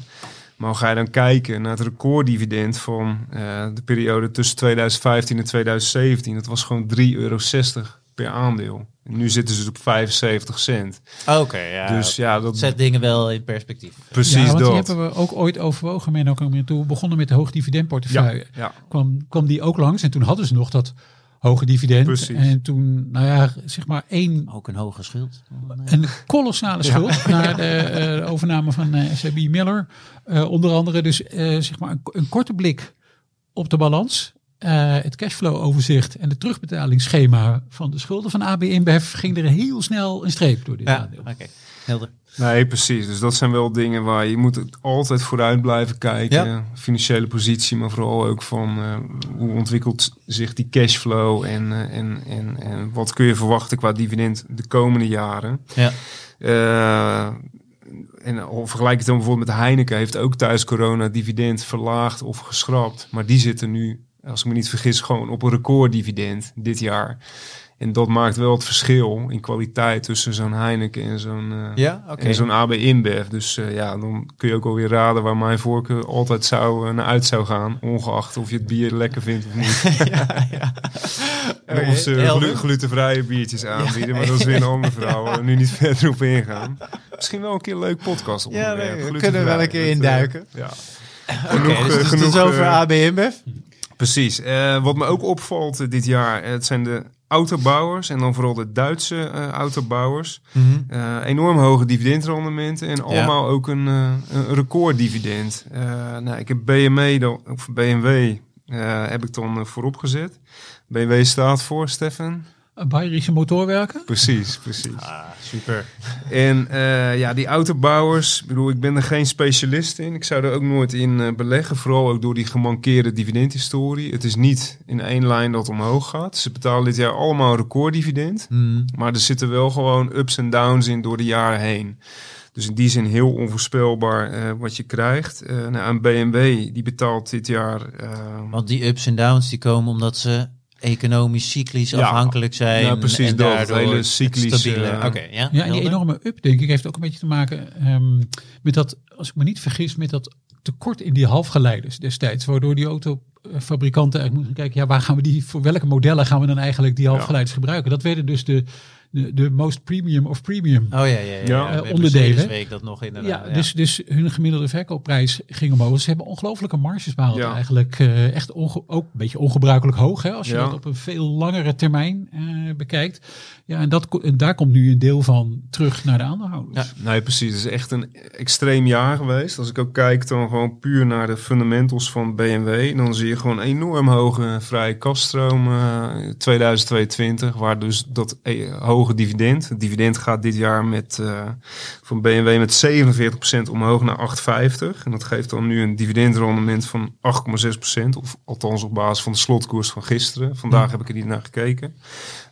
Maar ga je dan kijken naar het recorddividend van uh, de periode tussen 2015 en 2017, dat was gewoon 3,60 euro per aandeel. En nu zitten ze op 75 cent. Oké, ja. Dus ja, dat zet dingen wel in perspectief. Precies ja, want dat. die hebben we ook ooit overwogen. Men ook toen we begonnen met de hoogdividendportefeuille. Ja, ja. Kwam, kwam die ook langs en toen hadden ze nog dat hoge dividend. Precies. En toen, nou ja, zeg maar één, Ook een hoge schuld. een kolossale schuld naar de eh, overname van eh, SAB Miller. eh, onder andere dus eh, zeg maar een, een korte blik op de balans. eh, het cashflow overzicht en de terugbetalingsschema van de schulden van AB InBev ging er heel snel een streep door dit Ja, aandeel. oké. Helder. Nee, precies. Dus dat zijn wel dingen waar je moet altijd vooruit blijven kijken. Ja. Financiële positie, maar vooral ook van eh, hoe ontwikkelt zich die cashflow en, eh, en, en, en wat kun je verwachten qua dividend de komende jaren. Ja. Eh, en al vergelijk het dan bijvoorbeeld met Heineken, heeft ook thuis corona dividend verlaagd of geschrapt. Maar die zitten nu, als ik me niet vergis, gewoon op een recorddividend dit jaar. En dat maakt wel het verschil in kwaliteit tussen zo'n Heineken en zo'n eh, Ja, en zo'n AB InBev. Dus eh, ja, dan kun je ook alweer raden waar mijn voorkeur altijd zou, eh, naar uit zou gaan. Ongeacht of je het bier lekker vindt of niet. ja, ja. Of ze glutenvrije biertjes aanbieden. Maar dat is weer een andere verhaal. nu niet verder op ingaan. Misschien wel een keer een leuk podcast Ja, onderwerp. nee, we kunnen wel een keer induiken. ja. Genoeg, dus, dus genoeg, het is over AB InBev? Precies. Wat me ook opvalt dit jaar, het zijn de autobouwers en dan vooral de Duitse eh, autobouwers. Eh, enorm hoge dividendrendementen en allemaal ook een, eh, een recorddividend. Nou, ik heb BMW, dan, of BMW heb ik dan voorop gezet. BMW staat voor, Stefan. Bayerische motorwerken. Precies, precies. Ah, super. En eh, ja, die autobouwers, ik bedoel, ik ben er geen specialist in. Ik zou er ook nooit in eh, beleggen. Vooral ook door die gemankeerde dividendhistorie. Het is niet in één lijn dat omhoog gaat. Ze betalen dit jaar allemaal een recorddividend. Hmm. Maar er zitten wel gewoon ups en downs in door de jaren heen. Dus in die zin heel onvoorspelbaar eh, wat je krijgt. Eh nou, een BMW die betaalt dit jaar... Want die ups en downs die komen omdat ze economisch cyclisch Ja. afhankelijk zijn. Ja, precies en dat. Hele cyclische, stabiele- eh, Oké, ja. Ja, en die enorme up, denk ik, heeft ook een beetje te maken ehm, met dat, als ik me niet vergis, met dat tekort in die halfgeleiders destijds. Waardoor die autofabrikanten eigenlijk moeten kijken, ja, waar gaan we die, voor welke modellen gaan we dan eigenlijk die halfgeleiders gebruiken? Dat werden dus de, de, de most premium of premium. Oh ja, ja, ja. Ja. ja. Eh, onderdelen. week dat nog Ja, inderdaad. Dus, dus hun gemiddelde verkoopprijs ging omhoog. Ze hebben ongelooflijke marges behaald Ja. eigenlijk. eh, echt onge- ook een beetje ongebruikelijk hoog, hè, als je Ja. dat op een veel langere termijn eh, bekijkt. Ja, en, dat, en daar komt nu een deel van terug naar de aandeelhouders. Ja. Nee, precies. Het is echt een extreem jaar geweest. Als ik ook kijk dan gewoon puur naar de fundamentals van BMW, dan zie je gewoon enorm hoge vrije kaststroom eh 2022, waar dus dat eh, hoge dividend, het dividend gaat dit jaar met eh, van BMW met 47% omhoog naar 8,50 en dat geeft dan nu een dividendrendement van 8,6%, of althans op basis van de slotkoers van gisteren. Vandaag heb ik er niet naar gekeken.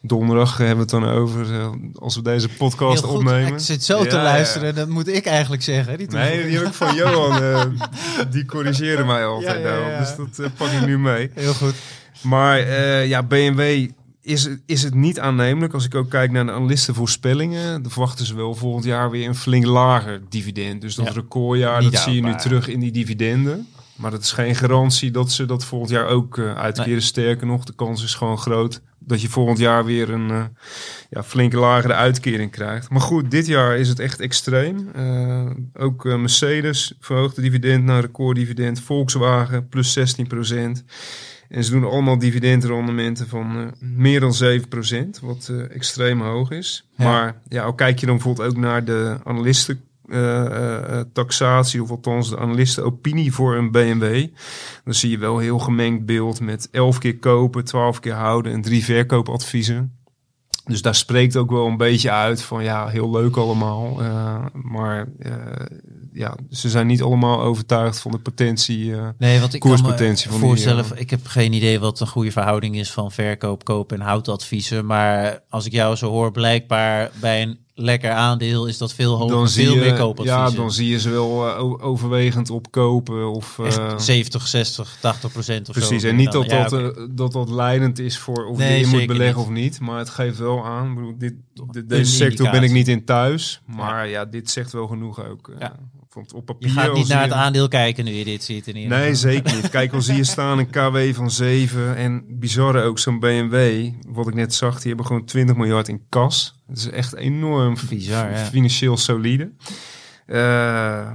Donderdag hebben we het dan over eh, als we deze podcast goed. opnemen. Ik zit zo Ja, te ja. luisteren, dat moet ik eigenlijk zeggen. Die Nee, die heb ik van Johan. eh, die corrigeren mij altijd daarop. Dus dat pak ik nu mee. Heel goed. Maar ja, BMW is, is het niet aannemelijk. Als ik ook kijk naar de analistenvoorspellingen, dan verwachten ze wel volgend jaar weer een flink lager dividend. Dus dat Ja. recordjaar, dat zie je nu terug in die dividenden. Maar dat is geen garantie dat ze dat volgend jaar ook eh, uitkeren. Nee. Sterker nog, de kans is gewoon groot dat je volgend jaar weer een eh, ja, flinke lagere uitkering krijgt. Maar goed, dit jaar is het echt extreem. Eh, ook Mercedes verhoogt de dividend naar recorddividend. Volkswagen plus 16 En ze doen allemaal dividendrendementen van eh, meer dan 7% wat eh, extreem hoog is. Ja. Maar ja, al kijk je dan bijvoorbeeld ook naar de analisten eh, taxatie, of althans de analistenopinie voor een BMW. Dan zie je wel een heel gemengd beeld met 11 keer kopen, 12 keer houden en drie verkoopadviezen. Dus daar spreekt ook wel een beetje uit van ja, heel leuk allemaal. eh, maar eh, ja, ze zijn niet allemaal overtuigd van de potentie. eh, Nee, want ik kan me Koerspotentie van die, voorstellen, ik heb geen idee wat een goede verhouding is van verkoop, koop en houtadviezen. Maar als ik jou zo hoor, blijkbaar bij een lekker aandeel is dat veel hoger, dan veel je, meer ja, dan zie je ze wel eh, overwegend opkopen. Of, Echt eh, 70, 60, 80 procent of zo. Precies, en niet dat Ja, dat, eh, dat dat leidend is voor of Nee, je moet beleggen niet. of niet. Maar het geeft wel aan. Ik bedoel, dit, de- Een deze sector ben ik niet in thuis. Maar ja, dit zegt wel genoeg ook. eh. Want op papier Je gaat niet naar het je- aandeel kijken nu je dit ziet. In ieder Nee, zeker niet. Kijk, al zie je staan een KW van 7 en bizarre ook zo'n BMW. Wat ik net zag, die hebben gewoon 20 miljard in kas. Dat is echt enorm Bizar, ja. financieel solide. Eh,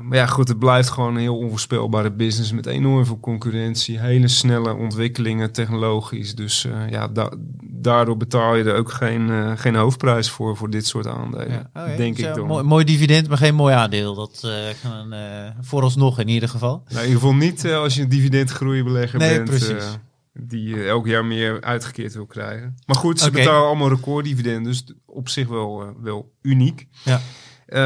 maar ja, goed, het blijft gewoon een heel onvoorspelbare business met enorm veel concurrentie, hele snelle ontwikkelingen technologisch. Dus eh, ja, da- daardoor betaal je er ook geen, eh, geen hoofdprijs voor, voor dit soort aandelen. Ja, oké. Denk Dus, ik dan. Mooi, mooi dividend, maar geen mooi aandeel. Dat kan vooralsnog in ieder geval. Nou, in ieder geval niet als je een dividendgroeibelegger Nee, bent. precies. die eh, elk jaar meer uitgekeerd wil krijgen. Maar goed, ze betalen allemaal recorddividend. Dus op zich wel, wel uniek. Ja. Eh,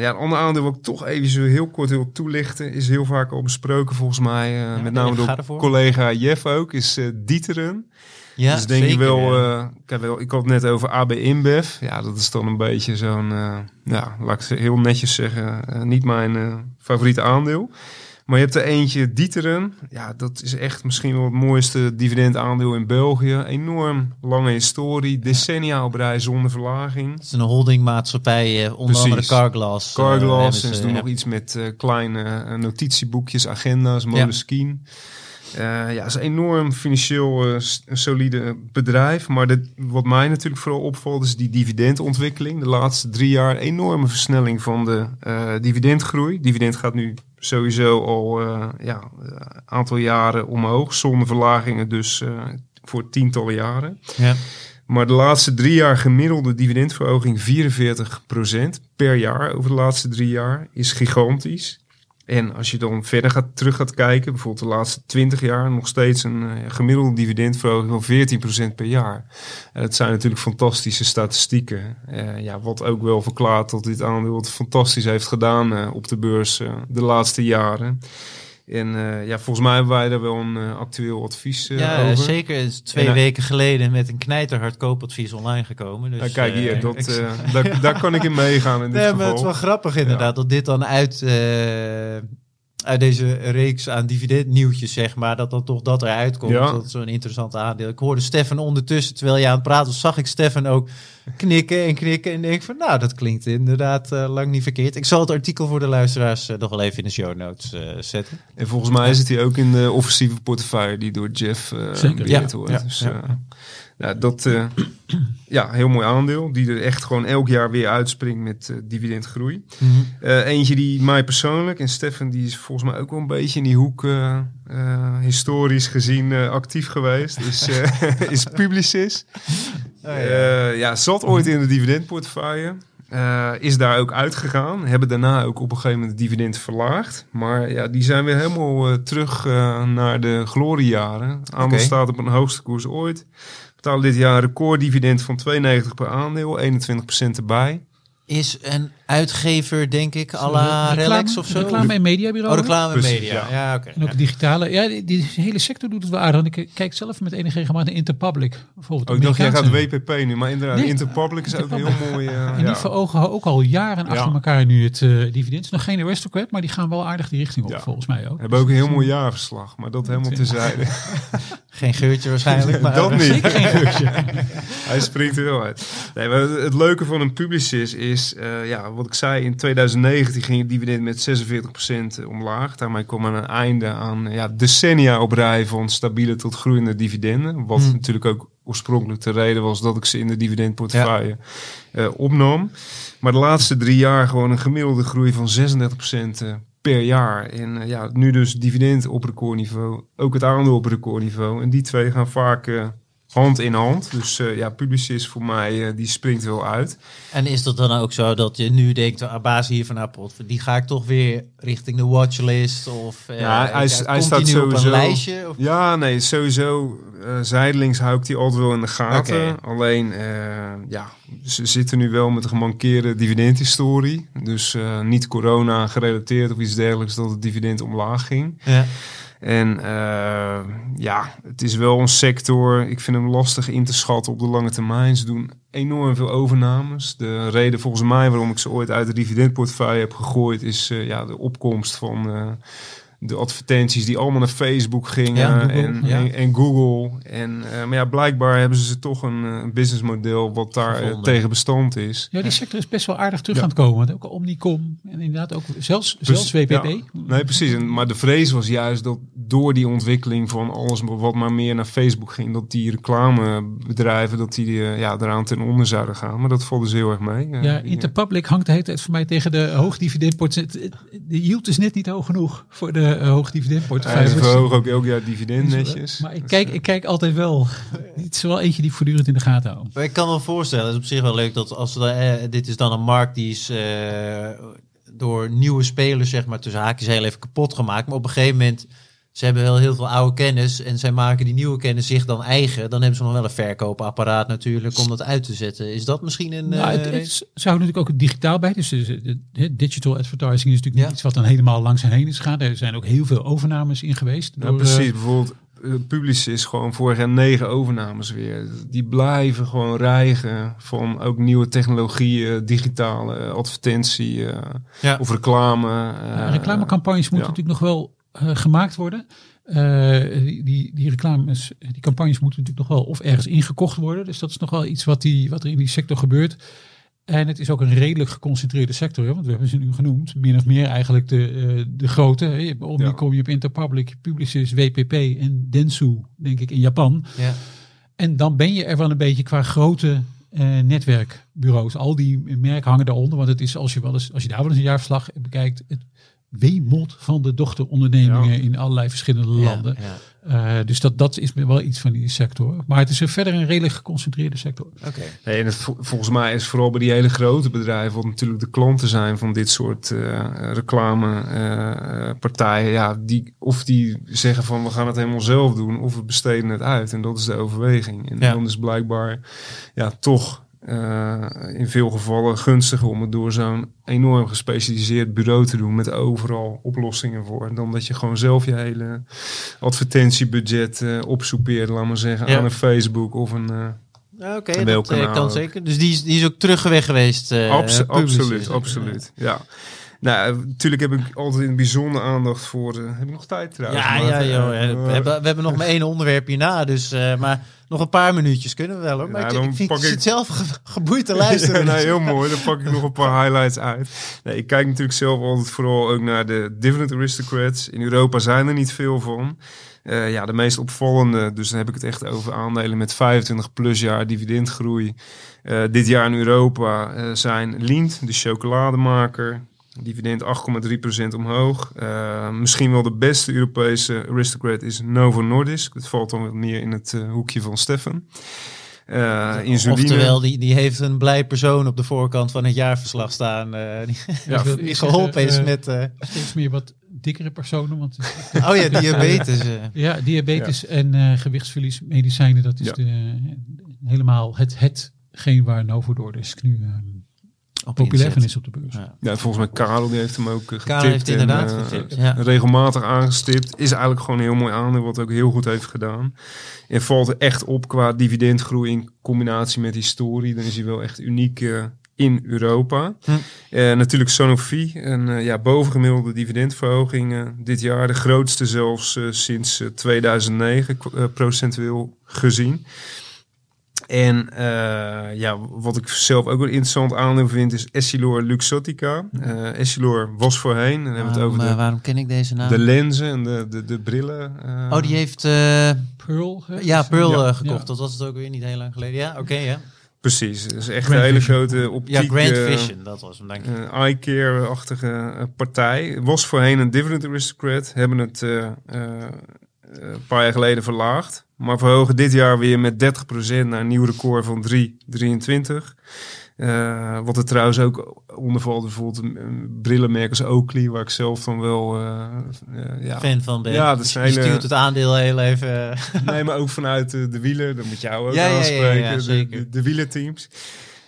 ja, een ander aandeel wat ik toch even zo heel kort wil toelichten... is heel vaak al besproken volgens mij. eh, met name door collega Jeff ook. Is eh Dieteren. Ja, dus denk zeker, wel, ja. kijk, wel... Ik had het net over AB InBev. Ja, dat is dan een beetje zo'n... eh, ja, laat ik ze heel netjes zeggen... niet mijn favoriete aandeel. Maar je hebt er eentje, Dieteren. Ja, dat is echt misschien wel het mooiste dividendaandeel in België. Enorm lange historie. Decennia op rij zonder verlaging. Het is een holdingmaatschappij, eh, onder Precies. andere Carglass. eh, Carglass. ze, en ze doen ja. nog iets met eh, kleine notitieboekjes, agenda's, Moleskine. Ja, het is een enorm financieel solide bedrijf. Maar dit, wat mij natuurlijk vooral opvalt is die dividendontwikkeling. De laatste drie jaar enorme versnelling van de dividendgroei. Dividend gaat nu sowieso al eh ja, een aantal jaren omhoog. Zonder verlagingen dus eh, voor tientallen jaren. Ja. Maar de laatste drie jaar gemiddelde dividendverhoging 44% per jaar over de laatste drie jaar is gigantisch. En als je dan verder gaat, terug gaat kijken, bijvoorbeeld de laatste 20 jaar, nog steeds een eh, gemiddelde dividendverhoging van 14% per jaar. En dat zijn natuurlijk fantastische statistieken. Eh, ja, wat ook wel verklaart dat dit aandeel het fantastisch heeft gedaan eh, op de beurs de laatste jaren. En eh, ja, volgens mij hebben wij daar wel een eh, actueel advies eh, Ja, over. zeker. Het is twee En, weken geleden met een knijterhard koopadvies online gekomen. Dus, Ja, kijk hier, dat, daar, daar kan ik in meegaan in dit Nee, maar het geval. is wel grappig inderdaad dat dit dan uit, uit deze reeks aan dividendnieuwtjes, zeg maar, dat dan toch dat eruit komt. Ja. Dat is zo'n interessant aandeel. Ik hoorde Stefan ondertussen, terwijl je aan het praten was, zag ik Stefan ook knikken en knikken en denk van, nou, dat klinkt inderdaad eh, lang niet verkeerd. Ik zal het artikel voor de luisteraars eh, nog wel even in de show notes eh, zetten. En volgens mij zit hij ook in de offensieve portefeuille die door Jeff eh Zeker. Ja, wordt. ja, dus, ja. dat eh, ja, heel mooi aandeel. Die er echt gewoon elk jaar weer uitspringt met eh, dividendgroei. Eh, eentje die mij persoonlijk, en Stefan die is volgens mij ook wel een beetje in die hoek historisch gezien actief geweest, is, is Publicis. Eh, ja, zat ooit in de dividendportefeuille. Is daar ook uitgegaan. Hebben daarna ook op een gegeven moment het dividend verlaagd. Maar ja, die zijn weer helemaal terug naar de gloriejaren. Aandeel staat op een hoogste koers ooit. Betalen dit jaar een recorddividend van 2,90 per aandeel. 21% erbij. Is een uitgever, denk ik, à la Relax of zo? Reclame en mediabureau. Oh, reclame Precies, media. ja. Ja, oké. En ook Ja. digitale. Ja, die, die hele sector doet het wel aardig. Want Ik kijk zelf met enige regelmaat naar Interpublic. Bijvoorbeeld Oh, ik dacht, jij gaat. WPP nu. Maar inderdaad, Nee, Interpublic is ook een heel mooi... eh, En ja. die verogen ook al jaren achter Ja. elkaar nu het eh, dividend. Nog geen aristocrat, maar die gaan wel aardig die richting op, Ja. volgens mij ook. Hebben ook een heel mooi jaarverslag. Maar dat helemaal Ja. terzijde. Geen geurtje waarschijnlijk. Maar dat niet. Zeker geen geurtje. Hij springt er wel uit. Nee, maar het het leuke van een publicist is, eh, ja, wat ik zei, in 2019 ging het dividend met 46% omlaag. Daarmee kwam er een einde aan ja, decennia op rij van stabiele tot groeiende dividenden. Wat Hmm. natuurlijk ook oorspronkelijk de reden was dat ik ze in de dividendportefeuille eh, opnam. Maar de laatste drie jaar gewoon een gemiddelde groei van 36% eh, per jaar. En eh, ja, nu dus dividend op recordniveau, ook het aandeel op recordniveau. En die twee gaan vaak eh, hand in hand. Dus eh, ja, Publicis voor mij, eh, die springt wel uit. En is dat dan ook zo dat je nu denkt, ah, basis hier van Appel, die ga ik toch weer richting de watchlist? Of eh, Ja, hij, staat sowieso. op een lijstje? Of? Ja, nee, sowieso. zijdelings hou ik die altijd wel in de gaten. Alleen, ja, ze zitten nu wel met een gemankeerde dividendhistorie. Dus niet corona gerelateerd of iets dergelijks dat het dividend omlaag ging. Ja. En eh, ja, het is wel een sector, ik vind hem lastig in te schatten op de lange termijn. Ze doen enorm veel overnames. De reden volgens mij waarom ik ze ooit uit de dividendportefeuille heb gegooid, is eh, ja, de opkomst van eh, de advertenties die allemaal naar Facebook gingen Ja, Google, en, ja. en, en Google. En, eh, maar ja, blijkbaar hebben ze toch een eh, businessmodel wat daar eh, tegen bestand is. Ja, die sector is best wel aardig terug Ja. aan het komen. Want ook Omnicom en inderdaad ook zelfs, zelfs WPP. Ja. Nee, precies. En, maar de vrees was juist dat door die ontwikkeling van alles wat maar meer naar Facebook ging, dat die reclamebedrijven dat die ja, eraan ten onder zouden gaan. Maar dat valt dus heel erg mee. Ja, Interpublic hangt de hele tijd voor mij tegen de hoogdividendportefeuille. De yield is net niet hoog genoeg voor de uh, Ja, hoogdividendportefeuille. ze verhogen ook elk jaar dividend netjes. Maar ik kijk, ik kijk altijd wel. Het is wel eentje die ik voortdurend in de gaten hou. Maar ik kan me wel voorstellen, het is op zich wel leuk dat als we, eh, dit is dan een markt die is eh, door nieuwe spelers, zeg maar, tussen haakjes heel even kapot gemaakt. Maar op een gegeven moment, ze hebben wel heel veel oude kennis en zij maken die nieuwe kennis zich dan eigen. Dan hebben ze nog wel een verkoopapparaat natuurlijk om dat uit te zetten. Is dat misschien een... Nou, het, eh, het is- zou natuurlijk ook het digitaal bij. Dus de, de- digital advertising is natuurlijk Ja. niet iets wat dan helemaal langs en heen is gegaan. Er zijn ook heel veel overnames in geweest. Ja, door, precies. eh, Bijvoorbeeld, Publicis gewoon vorig jaar negen overnames weer. Die blijven gewoon rijgen van ook nieuwe technologieën, digitale eh, advertentie eh, Ja. of reclame. Ja, eh, reclamecampagnes moeten ja. natuurlijk nog wel eh, gemaakt worden. Eh, die, die, die reclames, die campagnes moeten natuurlijk nog wel of ergens ingekocht worden. Dus dat is nog wel iets wat, die, wat er in die sector gebeurt. En het is ook een redelijk geconcentreerde sector. Hè? Want we hebben ze nu genoemd. Min of meer eigenlijk de, eh, de grote. Hè? Je hebt Omnicom, je hebt Interpublic, Publicis, WPP en Dentsu, denk ik, in Japan. ja. En dan ben je er wel een beetje qua grote netwerkbureaus. Al die merken hangen daaronder. Want het is als je, wel eens, als je daar wel eens een jaarverslag bekijkt, het wemelt van de dochterondernemingen Ja. in allerlei verschillende Ja, landen. ja. Eh, dus dat, dat is wel iets van die sector. Maar het is een verder een redelijk geconcentreerde sector. Oké. Nee, en het, vol- volgens mij is vooral bij die hele grote bedrijven, wat natuurlijk de klanten zijn van dit soort reclamepartijen, ja, die, of die zeggen van we gaan het helemaal zelf doen, of we besteden het uit. En dat is de overweging. En Ja. dan is blijkbaar ja, toch eh, in veel gevallen gunstiger om het door zo'n enorm gespecialiseerd bureau te doen met overal oplossingen voor. Dan dat je gewoon zelf je hele advertentiebudget eh opsoepeert, laat maar zeggen, Ja. aan een Facebook of een... eh, Ja, Oké, En dat welk eh, kanaal kan ook. zeker. Dus die is, die is ook teruggeweeg geweest. eh, Abso- absoluut, absoluut. Ja. Nou, eh, natuurlijk heb ik altijd in bijzonder aandacht voor. eh, heb ik nog tijd trouwens? Ja, Maar, ja, joh. We, hebben, we hebben nog maar één onderwerp hierna, dus, eh, maar nog een paar minuutjes kunnen we wel hoor. Maar Ja, ik, dan ik vind, zit zelf ge- geboeid te luisteren. Ja, heel mooi. Dan pak ik nog een paar highlights uit. Nee, ik kijk natuurlijk zelf altijd vooral ook naar de dividend aristocrats. In Europa zijn er niet veel van. Eh, ja, de meest opvallende, dus dan heb ik het echt over aandelen met 25 plus jaar dividendgroei. Eh, dit jaar in Europa eh, zijn Lindt, de chocolademaker. Dividend 8,3% omhoog. Eh, misschien wel de beste Europese aristocrat is Novo Nordisk. Dat valt dan wat meer in het eh, hoekje van Stefan. Eh insuline. Oftewel, die, die heeft een blij persoon op de voorkant van het jaarverslag staan. eh, die, Ja, geholpen is met... eh, Steeds meer wat dikkere personen. Want oh ja, diabetes. ja, diabetes en eh, gewichtsverlies, medicijnen, dat is Ja. de, helemaal het, hetgeen waar Novo Nordisk nu eh, Op populair van is op de beurs. Ja. Ja, volgens mij Karel die heeft hem ook eh, getipt. Karel heeft en, inderdaad eh, getipt, ja. Regelmatig aangestipt. Is eigenlijk gewoon een heel mooi aandeel wat ook heel goed heeft gedaan. En valt er echt op qua dividendgroei in combinatie met historie. Dan is hij wel echt uniek eh, in Europa. Hm. Eh, natuurlijk Sanofi. Een eh, ja, bovengemiddelde dividendverhoging eh, dit jaar. De grootste zelfs eh, sinds eh, 2009 k- eh, procentueel gezien. En eh, ja, wat ik zelf ook wel een interessant aandeel vind is Essilor Luxottica. Eh Essilor was voorheen, en dan hebben we het Waarom, over eh, de, waarom ken ik deze naam? de lenzen en de, de, de brillen. eh. oh, die heeft eh, Pearl. hè? ja, Pearl Ja. gekocht. Ja. Dat was het ook weer niet heel lang geleden. Ja, oké, ja. Precies, dat is echt Grand een hele Vision. grote optiek. Ja, Grand Vision, dat was hem, denk ik. eye care-achtige eh, partij. Was voorheen een dividend aristocrat. Hebben het eh, eh, een paar jaar geleden verlaagd. Maar verhogen dit jaar weer met 30% naar een nieuw record van 3,23. Eh, wat er trouwens ook onder valt, bijvoorbeeld brillenmerk als Oakley, waar ik zelf dan wel eh, eh, ja, Fan van ben. Ja, dat is je een hele- stuurt het aandeel heel even... eh, Nee, maar ook vanuit de, wielen. Dat moet jou ook Ja, ja, ja, ja, aanspreken. de, zeker. de, de wielerteams.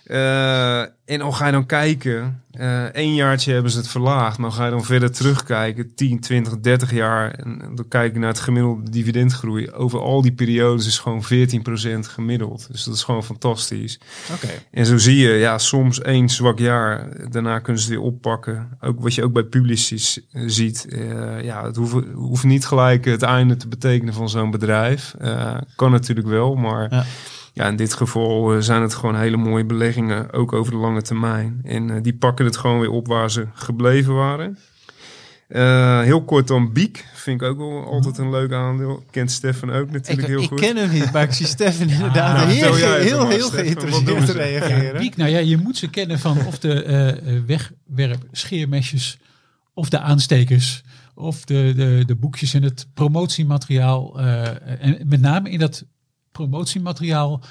Eh, en dan ga je dan kijken. eh Eén jaartje hebben ze het verlaagd. Maar ga je dan verder terugkijken. 10, 20, 30 jaar. En dan kijk je naar het gemiddelde dividendgroei. Over al die periodes is gewoon 14% gemiddeld. Dus dat is gewoon fantastisch. Oké. En zo zie je, ja, soms één zwak jaar. Daarna kunnen ze het weer oppakken. Ook wat je ook bij publicis eh, ziet. ja, het hoeft, hoeft niet gelijk het einde te betekenen van zo'n bedrijf. Kan natuurlijk wel, maar... Ja. Ja, in dit geval eh, zijn het gewoon hele mooie beleggingen, ook over de lange termijn. En eh, die pakken het gewoon weer op waar ze gebleven waren. Eh, heel kort dan Biek, vind ik ook wel altijd een leuk aandeel. Kent Stefan ook Ik, natuurlijk heel ik goed. ken hem niet, maar ik zie Stefan inderdaad Nou, heel, heel, heel, doen geïnteresseerd ze? reageren. Biek, nou ja, je moet ze kennen van of de eh, eh, wegwerp scheermesjes of de aanstekers of de, de, de boekjes en het promotiemateriaal. en met name in dat promotiemateriaal,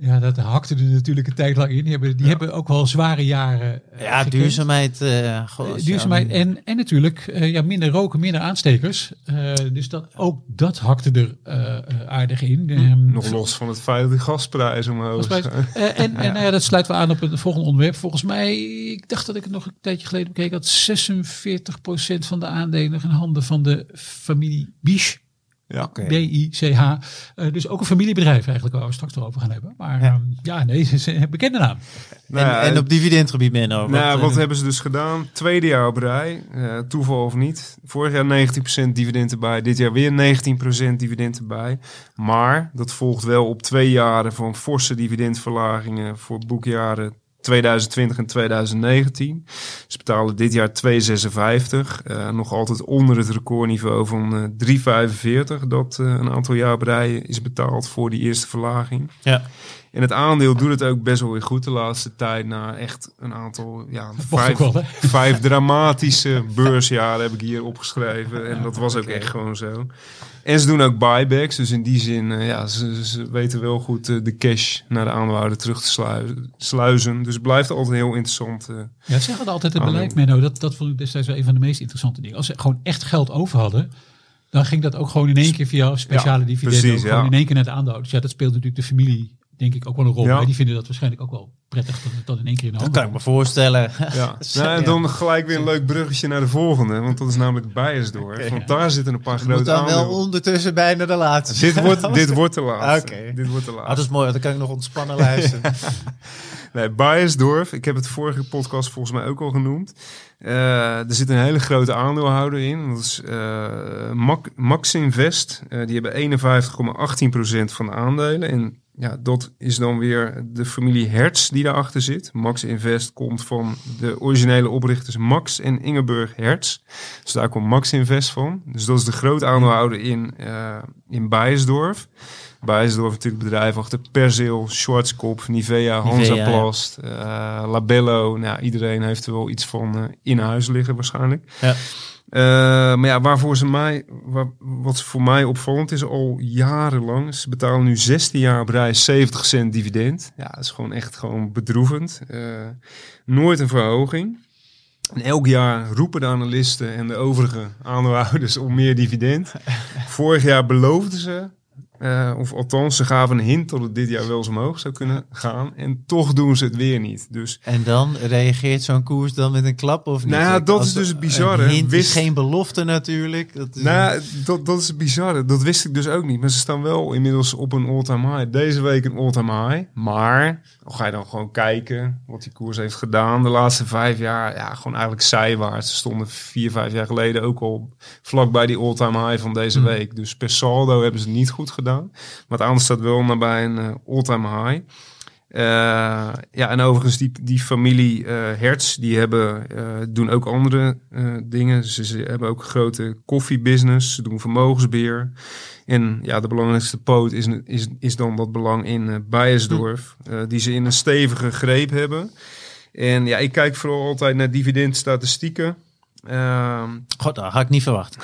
ja, dat hakte er natuurlijk een tijd lang in. Die hebben, die hebben ook wel zware jaren. eh, Ja, gekend. duurzaamheid. eh Eh, duurzaamheid en, en natuurlijk eh, ja, minder roken, minder aanstekers. Eh, dus dat, ook dat hakte er eh, eh, aardig in. Ehm, Nog los van het feit dat de gasprijzen omhoog Volgens mij- zijn. eh, en en nou ja, dat sluit wel aan op het volgende onderwerp. Volgens mij, ik dacht dat ik het nog een tijdje geleden bekeek, dat 46% van de aandelen in handen van de familie Bisch, Ja. Oké. B-I-C-H. Eh, dus ook een familiebedrijf eigenlijk, waar we straks erover gaan hebben. Maar ja, ja nee, ze zijn een bekende naam. Nou ja, en, en op dividendgebied, Menno. Nou, wat, wat eh, hebben ze dus gedaan? Tweede jaar op rij, eh, toeval of niet. Vorig jaar 19% dividend erbij, dit jaar weer 19% dividend erbij. Maar dat volgt wel op twee jaren van forse dividendverlagingen voor boekjaren 2020 en 2019. Ze betalen dit jaar 2,56. eh, nog altijd onder het recordniveau van eh 3,45 dat eh, een aantal jaar op is betaald voor die eerste verlaging. ja. En het aandeel doet het ook best wel weer goed de laatste tijd. Na echt een aantal, ja, vijf, wel, vijf dramatische beursjaren heb ik hier opgeschreven. En dat was ook echt gewoon zo. En ze doen ook buybacks. Dus in die zin, eh, ja, ze, ze weten wel goed eh, de cash naar de aandeelhouder terug te sluizen. sluizen. Dus het blijft altijd heel interessant. eh. Ja, ze hadden altijd het beleid. Menno. Dat, dat vond ik destijds wel een van de meest interessante dingen. Als ze gewoon echt geld over hadden, dan ging dat ook gewoon in één keer via speciale Ja, dividenden. precies, gewoon in één keer naar de aandeelhouders. Ja, dat speelt natuurlijk de familie, denk ik, ook wel een rol. Ja. Die vinden dat waarschijnlijk ook wel prettig dat het dan in één keer in de Dat kan ik me voorstellen. Ja. Nou, en dan gelijk weer een leuk bruggetje naar de volgende. Want dat is namelijk. Oké. Want daar zitten een paar Je moet grote dan wel ondertussen bijna de laatste. Dit wordt, dit wordt de laatste. Oké. Dit wordt de Ah, laatste. dat is mooi, want dan kan ik nog ontspannen luisteren. Nee, Bayersdorf. Ik heb het vorige podcast volgens mij ook al genoemd. Eh, er zit een hele grote aandeelhouder in. Dat is eh, Max Invest. Eh, die hebben 51,18% van de aandelen. En ja, dat is dan weer de familie Hertz die daarachter zit. Max Invest komt van de originele oprichters Max en Ingeborg Hertz. Dus daar komt Max Invest van. Dus dat is de groot aandeelhouder in, in Bayersdorf. Bayersdorf natuurlijk bedrijf achter Persil, Schwarzkopf, Nivea, Hansaplast, eh, Labello. Nou, iedereen heeft er wel iets van eh, in huis liggen waarschijnlijk. Ja. Eh, maar ja, waarvoor ze mij, wa- wat voor mij opvallend is, al jarenlang. Ze betalen nu 16 jaar op rij 70 cent dividend. Ja, dat is gewoon echt gewoon bedroevend. Nooit een verhoging. En elk jaar roepen de analisten en de overige aandeelhouders om meer dividend. Vorig jaar beloofden ze, eh, of althans, ze gaven een hint dat het dit jaar wel eens omhoog zou kunnen gaan. En toch doen ze het weer niet. Dus En dan reageert zo'n koers dan met een klap of niet? Nou ja, dat Als is dus het een bizarre. hint Wist- is geen belofte natuurlijk. Dat is Nou, dat, dat is het bizarre. Dat wist ik dus ook niet. Maar ze staan wel inmiddels op een all-time high. Deze week een all-time high. Maar ga je dan gewoon kijken wat die koers heeft gedaan de laatste vijf jaar. Ja, gewoon eigenlijk zijwaarts. Ze stonden vier, vijf jaar geleden ook al vlak bij die all-time high van deze week. Dus per saldo hebben ze het niet goed gedaan. Maar het staat wel nabij een eh, all-time high. Eh, ja, en overigens die, die familie eh Hertz, die hebben, doen ook andere dingen. Ze, ze hebben ook een grote koffiebusiness, ze doen vermogensbeheer. En ja, de belangrijkste poot is, is, is dan dat belang in Beiersdorf, eh, die ze in een stevige greep hebben. En ja, ik kijk vooral altijd naar dividendstatistieken. Ehm, God, dat had ik niet verwacht.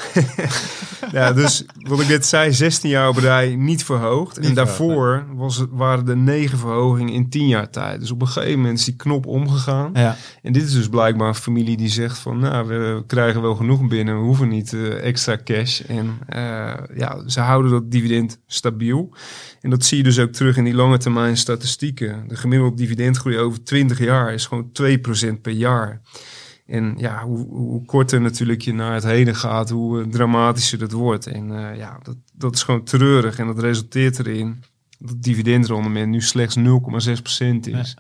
ja, dus wat ik net zei, 16 jaar op rij niet verhoogd. Niet en verhoogd, daarvoor was het, waren er negen verhogingen in 10 jaar tijd. Dus op een gegeven moment is die knop omgegaan. Ja. En dit is dus blijkbaar een familie die zegt van, nou, we krijgen wel genoeg binnen, we hoeven niet eh, extra cash. En eh, ja, ze houden dat dividend stabiel. En dat zie je dus ook terug in die lange termijn statistieken. De gemiddelde dividendgroei over 20 jaar is gewoon 2% per jaar. En ja, hoe, hoe korter natuurlijk je naar het heden gaat, hoe eh, dramatischer dat wordt. En eh, ja, dat, dat is gewoon treurig. En dat resulteert erin dat het dividendrendement nu slechts 0,6% is.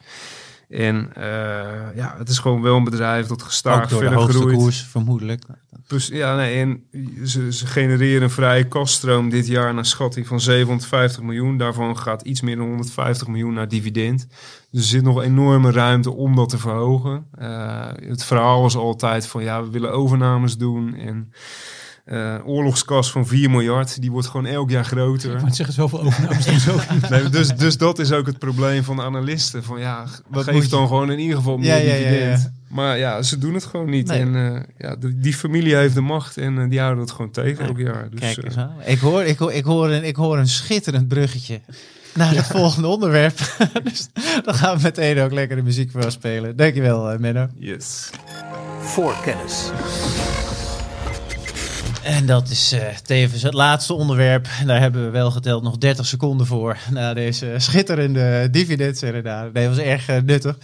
En eh, ja, het is gewoon wel een bedrijf dat Ook gestaag door de verder hoogste groeit. koers, vermoedelijk. Dus, ja, nee, en ze, ze genereren een vrije kaststroom dit jaar naar schatting van 750 miljoen. Daarvan gaat iets meer dan 150 miljoen naar dividend. Dus er zit nog enorme ruimte om dat te verhogen. Eh, het verhaal was altijd van ja, we willen overnames doen. En eh oorlogskas van 4 miljard, die wordt gewoon elk jaar groter. Maar het zeggen zoveel overnames ook niet. Nee, dus, dus dat is ook het probleem van de analisten. Van ja, Wat geef moet je- dan gewoon in ieder geval meer Ja, ja, ja, dividend. ja. Maar ja, ze doen het gewoon niet. Nee. En eh, ja, de- die familie heeft de macht en eh, die houden het gewoon tegen elk jaar. Dus, Kijk eens aan. Ik hoor, ik, hoor, ik, hoor een, ik hoor een schitterend bruggetje naar het volgende onderwerp. dus dan gaan we meteen ook lekker de muziek voor spelen. Dankjewel, Menno. yes. Voorkennis. En dat is eh, tevens het laatste onderwerp. Daar hebben we wel geteld nog 30 seconden voor. Na deze schitterende dividendserenade. Nee, dat was erg eh, nuttig.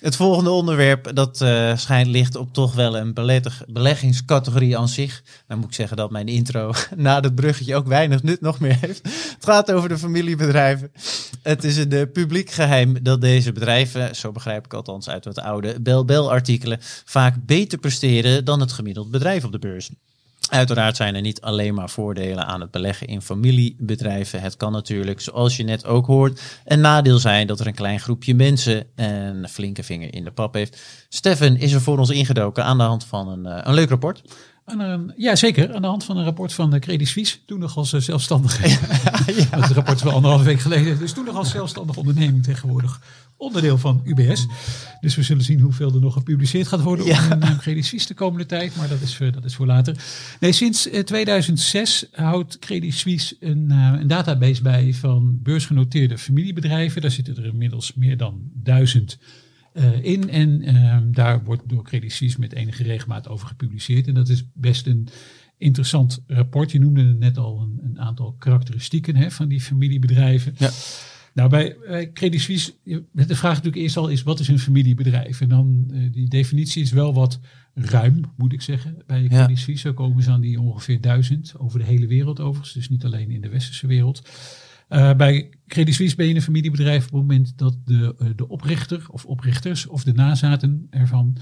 Het volgende onderwerp, dat eh, schijnt ligt op toch wel een beleggingscategorie aan zich. Dan moet ik zeggen dat mijn intro na dat bruggetje ook weinig nut nog meer heeft. Het gaat over de familiebedrijven. Het is een publiek geheim dat deze bedrijven, zo begrijp ik althans uit wat oude Bel-Bel-artikelen, vaak beter presteren dan het gemiddeld bedrijf op de beurs. Uiteraard zijn er niet alleen maar voordelen aan het beleggen in familiebedrijven. Het kan natuurlijk, zoals je net ook hoort, een nadeel zijn dat er een klein groepje mensen een flinke vinger in de pap heeft. Stefan is er voor ons ingedoken aan de hand van een, eh, een leuk rapport. Een, ja, zeker. Aan de hand van een rapport van de Credit Suisse. Toen nog als eh, zelfstandige. Want Het rapport is wel anderhalve week geleden. Dus toen nog als zelfstandige onderneming tegenwoordig. Onderdeel van UBS. Dus we zullen zien hoeveel er nog gepubliceerd gaat worden Ja. op een naam Credit Suisse de komende tijd. Maar dat is, eh, dat is voor later. Nee, sinds eh, 2006 houdt Credit Suisse een, eh, een database bij van beursgenoteerde familiebedrijven. Daar zitten er inmiddels meer dan duizend eh, in. En ehm, daar wordt door Credit Suisse met enige regelmaat over gepubliceerd. En dat is best een interessant rapport. Je noemde net al een, een aantal karakteristieken hè, van die familiebedrijven. Ja. Nou, bij, bij Credit Suisse, de vraag natuurlijk eerst al is, wat is een familiebedrijf? En dan, eh, die definitie is wel wat ruim, moet ik zeggen, bij Credit Suisse. Zo komen ze aan die ongeveer duizend, over de hele wereld overigens, dus niet alleen in de westerse wereld. Eh, bij Credit Suisse ben je een familiebedrijf op het moment dat de, eh, de oprichter of oprichters of de nazaten ervan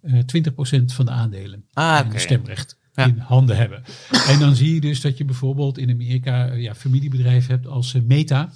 eh 20% van de aandelen Ah, en stemrecht Ja. in handen hebben. En dan zie je dus dat je bijvoorbeeld in Amerika ja, familiebedrijven hebt als Meta.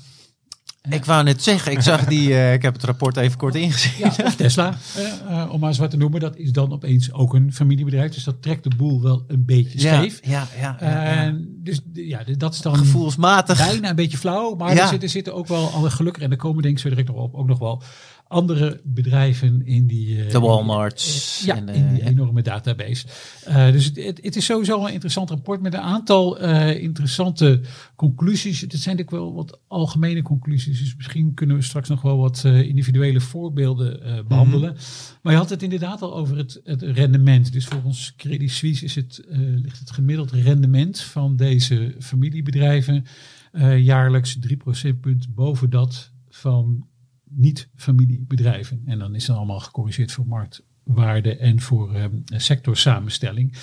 Ik wou net zeggen, ik zag die, eh, ik heb het rapport even kort ingezien. Ja, Tesla, eh, eh, om maar eens wat te noemen. Dat is dan opeens ook een familiebedrijf. Dus dat trekt de boel wel een beetje scheef. Ja, ja, ja, dus ja, dat is dan Gevoelsmatig. bijna een beetje flauw. Maar er, zitten, er zitten ook wel alle gelukkig. En er komen denk ik zo direct nog op. Ook nog wel andere bedrijven in die... eh, De Walmarts. Ja, en, eh, in die enorme database. Eh, dus het, het, het is sowieso een interessant rapport met een aantal eh, interessante conclusies. Het zijn natuurlijk wel wat algemene conclusies. Dus misschien kunnen we straks nog wel wat eh, individuele voorbeelden eh, behandelen. Maar je had het inderdaad al over het, het rendement. Dus volgens Credit Suisse is het, eh, ligt het gemiddeld rendement van deze familiebedrijven eh, jaarlijks 3 procentpunt boven dat van niet-familiebedrijven. En dan is het allemaal gecorrigeerd voor marktwaarde en voor eh, sectorsamenstelling.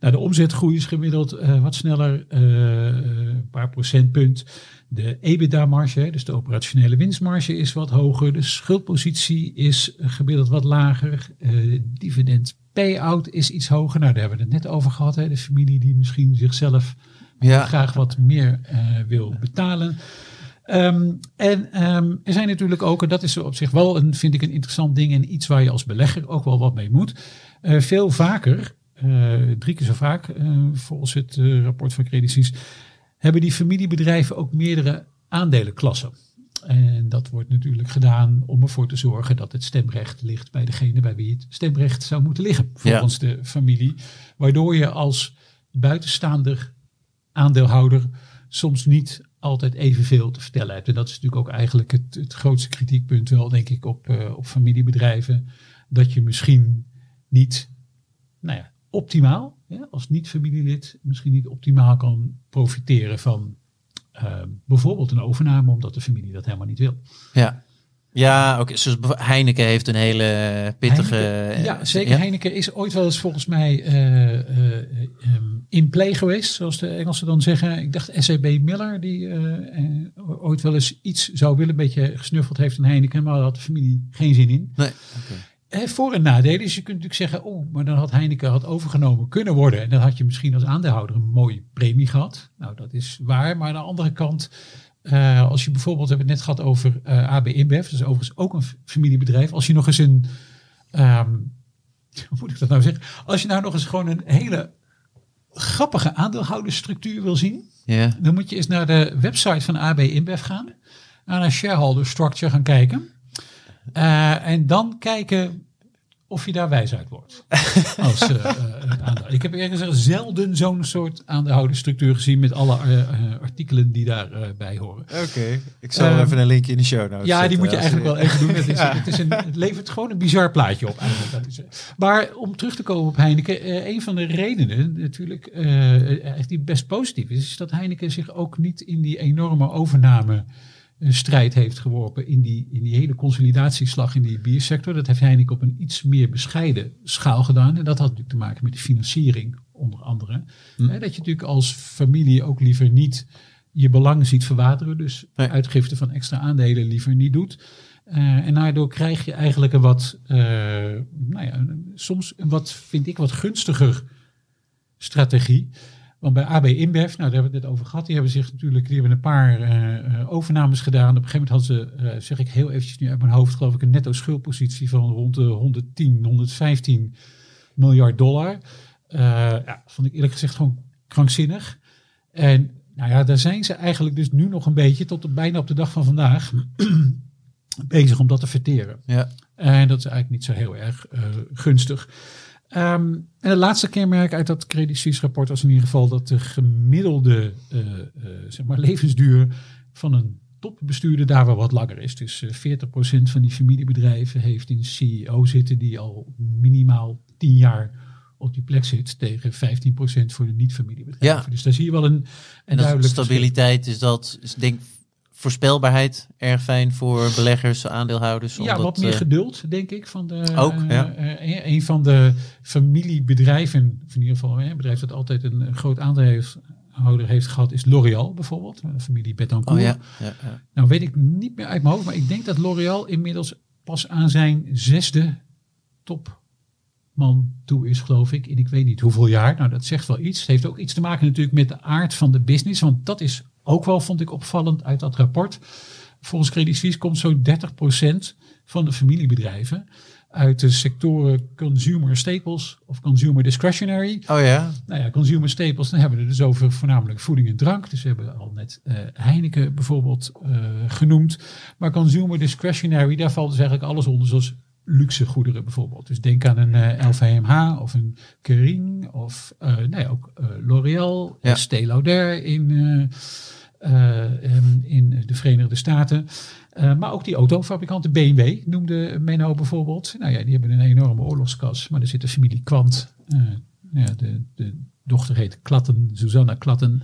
Nou, de omzetgroei is gemiddeld eh, wat sneller, eh, een paar procentpunt. De EBITDA-marge, dus de operationele winstmarge, is wat hoger. De schuldpositie is gemiddeld wat lager. Eh, dividend payout is iets hoger. Nou, daar hebben we het net over gehad. Hè. De familie die misschien zichzelf Ja. graag wat meer wil betalen. Ehm, en ehm, er zijn natuurlijk ook, en dat is op zich wel een, vind ik een interessant ding en iets waar je als belegger ook wel wat mee moet. Eh, veel vaker, eh, drie keer zo vaak, eh, volgens het rapport van Credit Suisse, hebben die familiebedrijven ook meerdere aandelenklassen. En dat wordt natuurlijk gedaan om ervoor te zorgen dat het stemrecht ligt bij degene bij wie het stemrecht zou moeten liggen, volgens de familie. Waardoor je als buitenstaander aandeelhouder soms niet altijd evenveel te vertellen hebt. En dat is natuurlijk ook eigenlijk het, het grootste kritiekpunt wel, denk ik, op, uh, op familiebedrijven. Dat je misschien niet, nou ja, optimaal, als niet-familielid, misschien niet optimaal kan profiteren van uh, bijvoorbeeld een overname, omdat de familie dat helemaal niet wil. Ja. Ja, oké. Okay. Dus Heineken heeft een hele pittige. Heineken, ja, zeker. Ja? Heineken is ooit wel eens volgens mij uh, uh, um, in play geweest, zoals de Engelsen dan zeggen. Ik dacht SAB Miller, die uh, ooit wel eens iets zou willen, een beetje gesnuffeld heeft aan Heineken, maar daar had de familie geen zin in. Nee. Okay. Eh, voor- en nadelen is, je kunt natuurlijk zeggen, oh, maar dan had Heineken had overgenomen kunnen worden. En dan had je misschien als aandeelhouder een mooie premie gehad. Nou, dat is waar. Maar aan de andere kant, uh, als je bijvoorbeeld, we hebben het net gehad over uh, AB InBev, dat is overigens ook een familiebedrijf. Als je nog eens een, um, hoe moet ik dat nou zeggen? Als je nou nog eens gewoon een hele grappige aandeelhoudersstructuur wil zien, yeah. dan moet je eens naar de website van AB InBev gaan. Naar een shareholder structure gaan kijken. Uh, en dan kijken of je daar wijs uit wordt. Als, uh, uh, ik heb gezegd zelden zo'n soort aandeelhoudersstructuur gezien met alle artikelen die daarbij horen. Oké, okay. ik zal um, even een linkje in de show notes Ja, die moet je eigenlijk wel even doen. Het, is, ja. het, is een, het levert gewoon een bizar plaatje op. Eigenlijk. Dat is, maar om terug te komen op Heineken, een van de redenen natuurlijk die best positief is, is dat Heineken zich ook niet in die enorme overname een strijd heeft geworpen in die, in die hele consolidatieslag in die biersector. Dat heeft Heineken op een iets meer bescheiden schaal gedaan. En dat had natuurlijk te maken met de financiering, onder andere. Hm. dat je natuurlijk als familie ook liever niet je belang ziet verwateren. Dus nee. uitgifte van extra aandelen liever niet doet. Uh, en daardoor krijg je eigenlijk een wat, uh, nou ja, soms een wat, vind ik, wat gunstiger strategie. Want bij AB InBev, nou daar hebben we het net over gehad, die hebben zich natuurlijk, die hebben een paar uh, overnames gedaan. Op een gegeven moment hadden ze, uh, zeg ik heel eventjes nu uit mijn hoofd, geloof ik, een netto schuldpositie van rond de 110, 115 miljard dollar. Uh, ja, vond ik eerlijk gezegd gewoon krankzinnig. En nou ja, daar zijn ze eigenlijk dus nu nog een beetje, tot bijna op de dag van vandaag, bezig om dat te verteren. Ja. En dat is eigenlijk niet zo heel erg gunstig. Um, en het laatste kenmerk uit dat Credit Suisse rapport was in ieder geval dat de gemiddelde uh, uh, zeg maar levensduur van een topbestuurder daar wel wat langer is. Dus uh, 40% van die familiebedrijven heeft een CEO zitten die al minimaal 10 jaar op die plek zit tegen 15% voor de niet-familiebedrijven. Ja. Dus daar zie je wel een, een en duidelijk stabiliteit is dat, is denk voorspelbaarheid erg fijn voor beleggers, aandeelhouders. Ja, wat meer geduld, denk ik. Van de, Ook, ja. Uh, een van de familiebedrijven, in ieder geval een bedrijf dat altijd een groot aandeelhouder heeft gehad, is L'Oréal bijvoorbeeld. De familie Betancourt. Oh, ja. Nou weet ik niet meer uit mijn hoofd, maar ik denk dat L'Oréal inmiddels pas aan zijn zesde topman toe is, geloof ik. In ik weet niet hoeveel jaar. Nou, dat zegt wel iets. Het heeft ook iets te maken natuurlijk met de aard van de business, want dat is ook wel vond ik opvallend uit dat rapport. Volgens Credit Suisse komt zo'n 30% van de familiebedrijven uit de sectoren consumer staples of consumer discretionary. Oh ja? Nou ja, consumer staples, dan hebben we het dus over voornamelijk voeding en drank. Dus we hebben al net uh, Heineken bijvoorbeeld uh, genoemd. Maar consumer discretionary, daar valt dus eigenlijk alles onder, zoals luxe goederen bijvoorbeeld. Dus denk aan een uh, LVMH of een Kering of nee, ook uh, L'Oréal, Ja. Estée Lauder in, in de Verenigde Staten. Uh, maar ook die autofabrikanten, BMW noemde Menno bijvoorbeeld. Nou ja, die hebben een enorme oorlogskas. Maar er zit de familie Kwant. Uh, ja, de, de dochter heet Klatten, Susanna Klatten.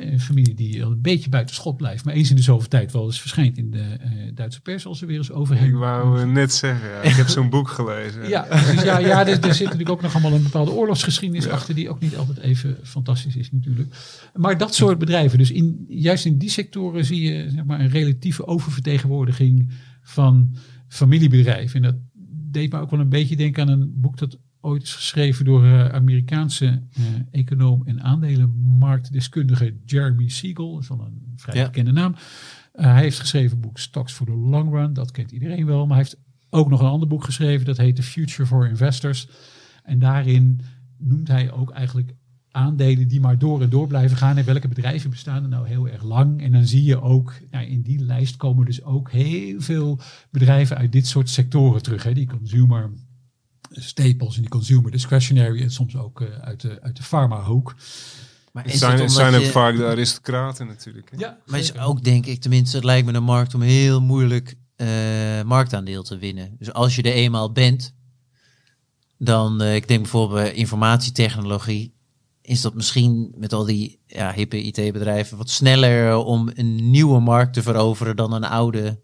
Een familie die een beetje buiten schot blijft, maar eens in de zoveel tijd wel eens verschijnt in de uh, Duitse pers als er weer eens overheen. Ik wou net zeggen, ja. ik heb zo'n boek gelezen. Ja, dus ja, ja er, er zit natuurlijk ook nog allemaal een bepaalde oorlogsgeschiedenis ja. achter, die ook niet altijd even fantastisch is natuurlijk. Maar dat soort bedrijven, dus in, juist in die sectoren zie je zeg maar, een relatieve oververtegenwoordiging van familiebedrijven. En dat deed me ook wel een beetje denken aan een boek dat ooit is geschreven door uh, Amerikaanse uh, econoom en aandelenmarktdeskundige Jeremy Siegel. Dat is wel een vrij ja. bekende naam. Uh, hij heeft geschreven het boek Stocks for the Long Run. Dat kent iedereen wel. Maar hij heeft ook nog een ander boek geschreven. Dat heet The Future for Investors. En daarin noemt hij ook eigenlijk aandelen die maar door en door blijven gaan. En welke bedrijven bestaan er nou heel erg lang? En dan zie je ook, nou, in die lijst komen dus ook heel veel bedrijven uit dit soort sectoren terug. Hè? Die consumer staples en die consumer discretionary en soms ook uh, uit de, uit de pharma-hoek. Maar het zijn, het zijn ook vaak de aristocraten natuurlijk. Hè? Ja, maar is ook denk ik, tenminste het lijkt me een markt om heel moeilijk uh, marktaandeel te winnen. Dus als je er eenmaal bent, dan, uh, ik denk bijvoorbeeld informatietechnologie, is dat misschien met al die ja, hippe IT-bedrijven wat sneller om een nieuwe markt te veroveren dan een oude,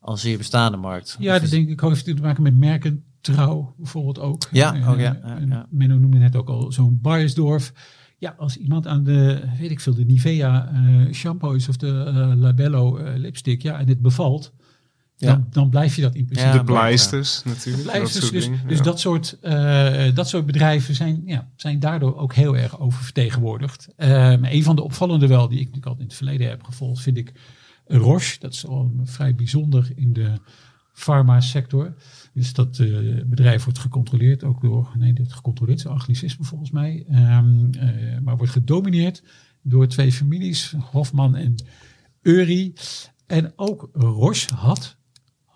al zeer bestaande markt. Ja, dat denk ik heeft te maken met merken. Trouw bijvoorbeeld ook. Ja, oh, ja, ja, ja. Menno noemde net ook al zo'n Bayersdorf. Ja, als iemand aan de, weet ik veel, de Nivea uh, shampoo is of de uh, Labello uh, lipstick, ja, en het bevalt, ja. Dan, dan, blijf je dat in principe. Ja, de pleisters natuurlijk. De pleisters, dus, dus dat, soort, uh, dat soort bedrijven zijn, ja, zijn daardoor ook heel erg oververtegenwoordigd. Uh, een van de opvallende wel, die ik natuurlijk altijd in het verleden heb gevolgd, vind ik Roche. Dat is al vrij bijzonder in de farma-sector. Dus dat uh, bedrijf wordt gecontroleerd ook door, nee, dit gecontroleerd is anglicisme volgens mij, um, maar wordt gedomineerd door twee families, Hofman en Uri. En ook Roche had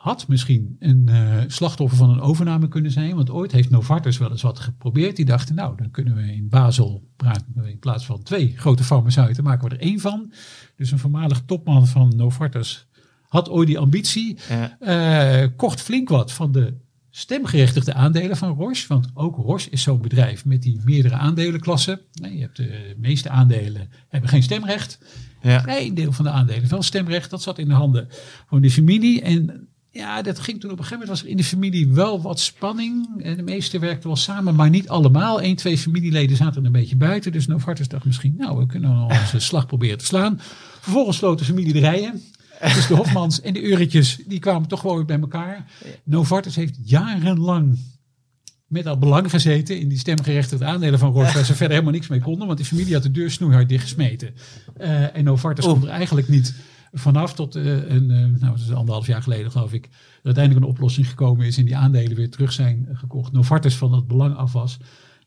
had misschien een uh, slachtoffer van een overname kunnen zijn. Want ooit heeft Novartis wel eens wat geprobeerd. Die dachten, nou, dan kunnen we in Basel praten. In plaats van twee grote farmaceuten maken we er één van. Dus een voormalig topman van Novartis had ooit die ambitie. Ja. Uh, kocht flink wat van de stemgerechtigde aandelen van Roche. Want ook Roche is zo'n bedrijf met die meerdere aandelenklassen. Nee, je hebt de meeste aandelen hebben geen stemrecht. Ja. Een deel van de aandelen wel stemrecht. Dat zat in de handen van die familie. En ja, dat ging toen op een gegeven moment was er in de familie wel wat spanning. En de meesten werkten wel samen, maar niet allemaal. Eén, twee familieleden zaten er een beetje buiten. Dus Novartis dacht misschien, nou, we kunnen al onze slag proberen te slaan. Vervolgens sloot de familie de rijen. Dus de Hofmans en de Euretjes, die kwamen toch gewoon bij elkaar. Novartis heeft jarenlang met dat belang gezeten in die stemgerechtigde aandelen van Roche, waar ze verder helemaal niks mee konden, want die familie had de deur snoeihard dichtgesmeten. Uh, en Novartis kon er eigenlijk niet vanaf tot uh, een, uh, nou, is anderhalf jaar geleden geloof ik, uiteindelijk een oplossing gekomen is en die aandelen weer terug zijn gekocht. Novartis van dat belang af was,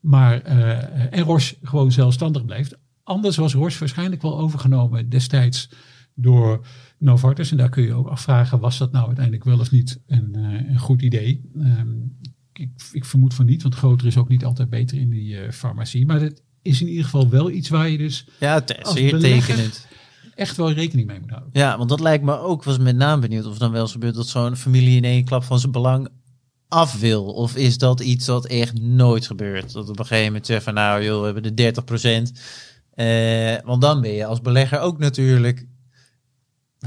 maar en Roche gewoon zelfstandig bleef. Anders was Roche waarschijnlijk wel overgenomen destijds door Novartis. En daar kun je ook afvragen, was dat nou uiteindelijk wel of niet een, een goed idee? Um, ik, ik, vermoed van niet, want groter is ook niet altijd beter in die farmacie. Maar het is in ieder geval wel iets waar je dus... Ja, het is zeer tekenend echt wel rekening mee moet houden. Ja, want dat lijkt me ook, was met name benieuwd of dan wel eens gebeurt dat zo'n familie in één klap van zijn belang af wil. Of is dat iets wat echt nooit gebeurt? Dat op een gegeven moment zeggen van nou joh, we hebben de 30 procent. Uh, want dan ben je als belegger ook natuurlijk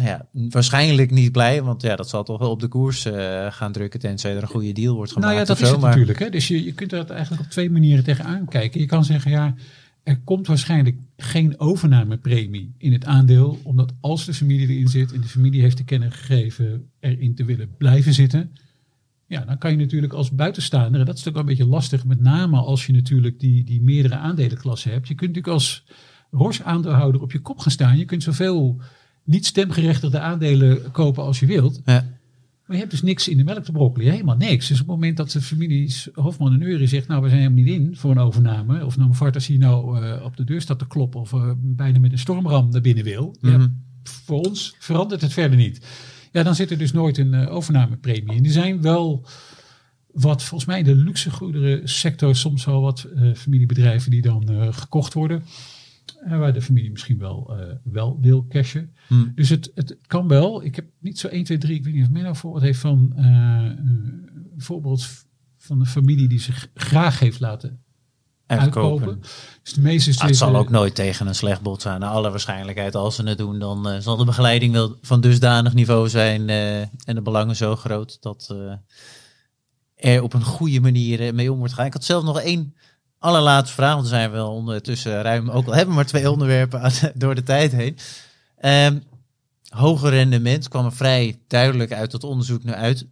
nou ja, waarschijnlijk niet blij, want ja, dat zal toch wel op de koers uh, gaan drukken tenzij er een goede deal wordt gemaakt. Nou ja, dat is het maar... natuurlijk. Hè? Dus je, je kunt er eigenlijk op twee manieren tegenaan kijken. Je kan zeggen, ja, er komt waarschijnlijk geen overnamepremie in het aandeel, omdat als de familie erin zit en de familie heeft te kennen gegeven erin te willen blijven zitten, ja, dan kan je natuurlijk als buitenstaander, en dat is ook wel een beetje lastig, met name als je natuurlijk die, die meerdere aandelenklassen hebt. Je kunt natuurlijk als Roche-aandeelhouder op je kop gaan staan. Je kunt zoveel niet stemgerechtigde aandelen kopen als je wilt. Ja. Maar je hebt dus niks in de melk te brokkelen. Helemaal niks. Dus op het moment dat de families Hofman en Uri zegt, nou we zijn helemaal niet in voor een overname. Of nou Vartas hier nou uh, op de deur staat te kloppen of uh, bijna met een stormram naar binnen wil. Mm -hmm. ja, voor ons verandert het verder niet. Ja, dan zit er dus nooit een uh, overnamepremie in. Er zijn wel wat volgens mij de luxe goederen sector soms wel wat familiebedrijven die dan gekocht worden. Waar de familie misschien wel, uh, wel wil cashen. Hmm. Dus het, het kan wel. Ik heb niet zo 1, 2, 3, ik weet niet of men nou voorbeeld heeft van uh, een voorbeeld van een familie die zich graag heeft laten uitkopen. Dus de meeste ah, het zal ook nooit tegen een slecht bod zijn. Naar alle waarschijnlijkheid, als ze het doen, dan zal de begeleiding wel van dusdanig niveau zijn en de belangen zo groot dat er op een goede manier mee om wordt gegaan. Ik had zelf nog één allerlaatste vraag, want we zijn wel ondertussen ruim, ook al hebben we maar twee onderwerpen door de tijd heen. Um, hoger rendement kwam er vrij duidelijk uit dat onderzoek nu uit.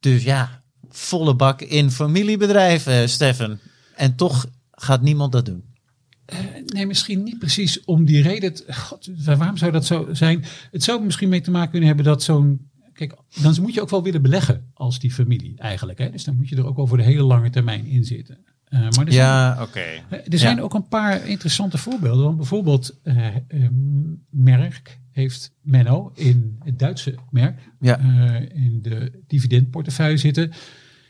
Dus ja, volle bak in familiebedrijven, Stefan. En toch gaat niemand dat doen. Uh, nee, misschien niet precies om die reden. God, waarom zou dat zo zijn? Het zou misschien mee te maken kunnen hebben dat zo'n. Kijk, dan moet je ook wel willen beleggen als die familie eigenlijk. Hè? Dus dan moet je er ook voor de hele lange termijn in zitten. Uh, maar er ja, oké. Okay. Er zijn ja. ook een paar interessante voorbeelden. Want bijvoorbeeld uh, uh, Merck heeft Menno in het Duitse merk Ja. in de dividendportefeuille zitten.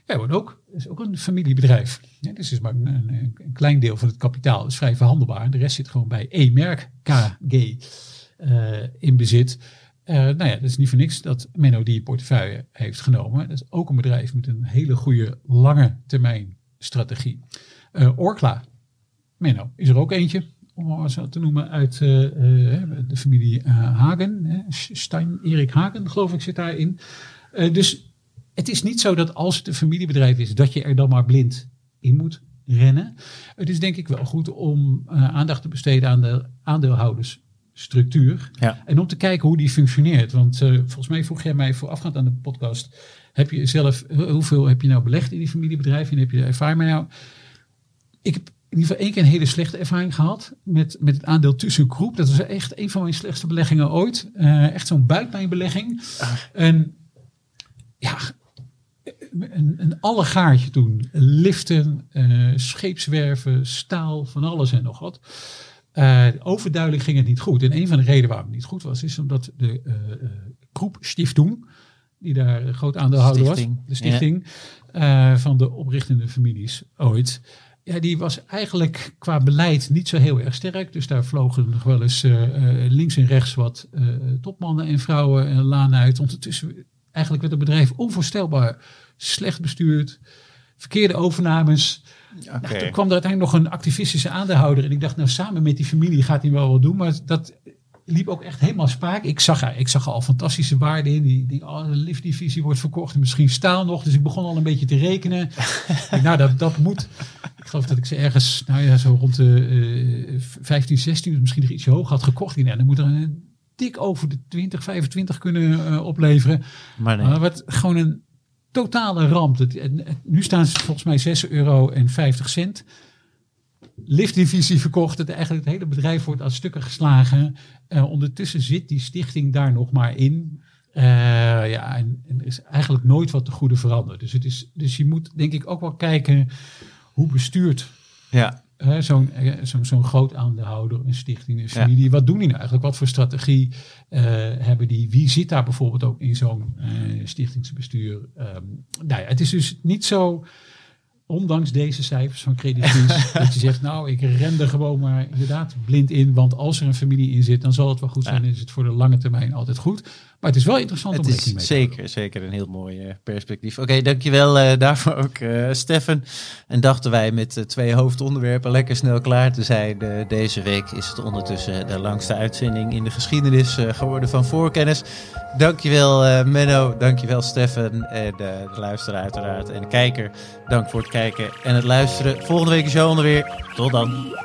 Ja, wordt ook, is ook een familiebedrijf. Ja, dus is maar een, een, een, klein deel van het kapitaal is vrij verhandelbaar. De rest zit gewoon bij E-merk KG in bezit. Uh, nou ja, dat is niet voor niks dat Menno die portefeuille heeft genomen. Dat is ook een bedrijf met een hele goede lange termijn strategie. Uh, Orkla, Menno, is er ook eentje, om maar zo te noemen, uit uh, de familie Hagen. Stein Erik Hagen, geloof ik, zit daarin. dus het is niet zo dat als het een familiebedrijf is, dat je er dan maar blind in moet rennen. Het is denk ik wel goed om aandacht te besteden aan de aandeelhouders structuur. Ja. En om te kijken hoe die functioneert. Want uh, volgens mij vroeg jij mij voorafgaand aan de podcast. Heb je zelf, hoeveel heb je nou belegd in die familiebedrijven? En heb je ervaring mee nou? Ik heb in ieder geval één keer een hele slechte ervaring gehad met, met het aandeel Tussengroep. Dat was echt een van mijn slechtste beleggingen ooit. Uh, echt zo'n buikpijnbelegging. En ja, een, een allegaartje toen. Liften, uh, scheepswerven, staal, van alles en nog wat. Uh, overduidelijk ging het niet goed. En een van de redenen waarom het niet goed was, is omdat de groep Stiftung, die daar groot aandeelhouder was, de stichting ja. uh, van de oprichtende families ooit, ja, die was eigenlijk qua beleid niet zo heel erg sterk. Dus daar vlogen nog wel eens links en rechts wat topmannen en vrouwen en laan uit. Ondertussen eigenlijk werd het bedrijf onvoorstelbaar slecht bestuurd, verkeerde overnames. Okay. Nou, toen kwam er uiteindelijk nog een activistische aandeelhouder. En ik dacht, nou samen met die familie gaat hij wel wat doen. Maar dat liep ook echt helemaal spaak. Ik zag, ik zag al fantastische waarden in. Die, die oh, de liftdivisie wordt verkocht en misschien staal nog. Dus ik begon al een beetje te rekenen. nou, dat, dat moet. Ik geloof dat ik ze ergens, nou ja, zo rond de uh, 15, 16, misschien nog ietsje hoog had gekocht. Nou, dan moet er een dik over de 20, 25 kunnen uh, opleveren. Maar nee. Uh, wat gewoon een totale ramp. Het, en, nu staan ze volgens mij 6 euro en 50 cent. Liftdivisie verkocht. Het, eigenlijk het hele bedrijf wordt aan stukken geslagen. Uh, ondertussen zit die stichting daar nog maar in. Uh, ja, en, en, er is eigenlijk nooit wat te goede veranderd. Dus, het is, dus je moet denk ik ook wel kijken hoe bestuurt ja. uh, zo'n zo, zo groot aandeelhouder, een stichting, een familie. Ja. Wat doen die nou eigenlijk? Wat voor strategie hebben die? Wie zit daar bijvoorbeeld ook in zo'n stichtingsbestuur? Um, nou ja, het is dus niet zo, ondanks deze cijfers van Credit Suisse, dat je zegt, nou, ik ren er gewoon maar inderdaad blind in. Want als er een familie in zit, dan zal het wel goed zijn. Ja. is het voor de lange termijn altijd goed. Maar het is wel interessant het om rekening mee te zeker, houden. zeker een heel mooi uh, perspectief. Oké, okay, dankjewel uh, daarvoor ook, uh, Stefan. En dachten wij met twee hoofdonderwerpen lekker snel klaar te zijn. deze week is het ondertussen de langste uitzending in de geschiedenis geworden van Voorkennis. Dankjewel Menno, dankjewel Stefan en de luisteraar uiteraard. En de kijker, dank voor het kijken en het luisteren. Volgende week is Johan er weer. Tot dan.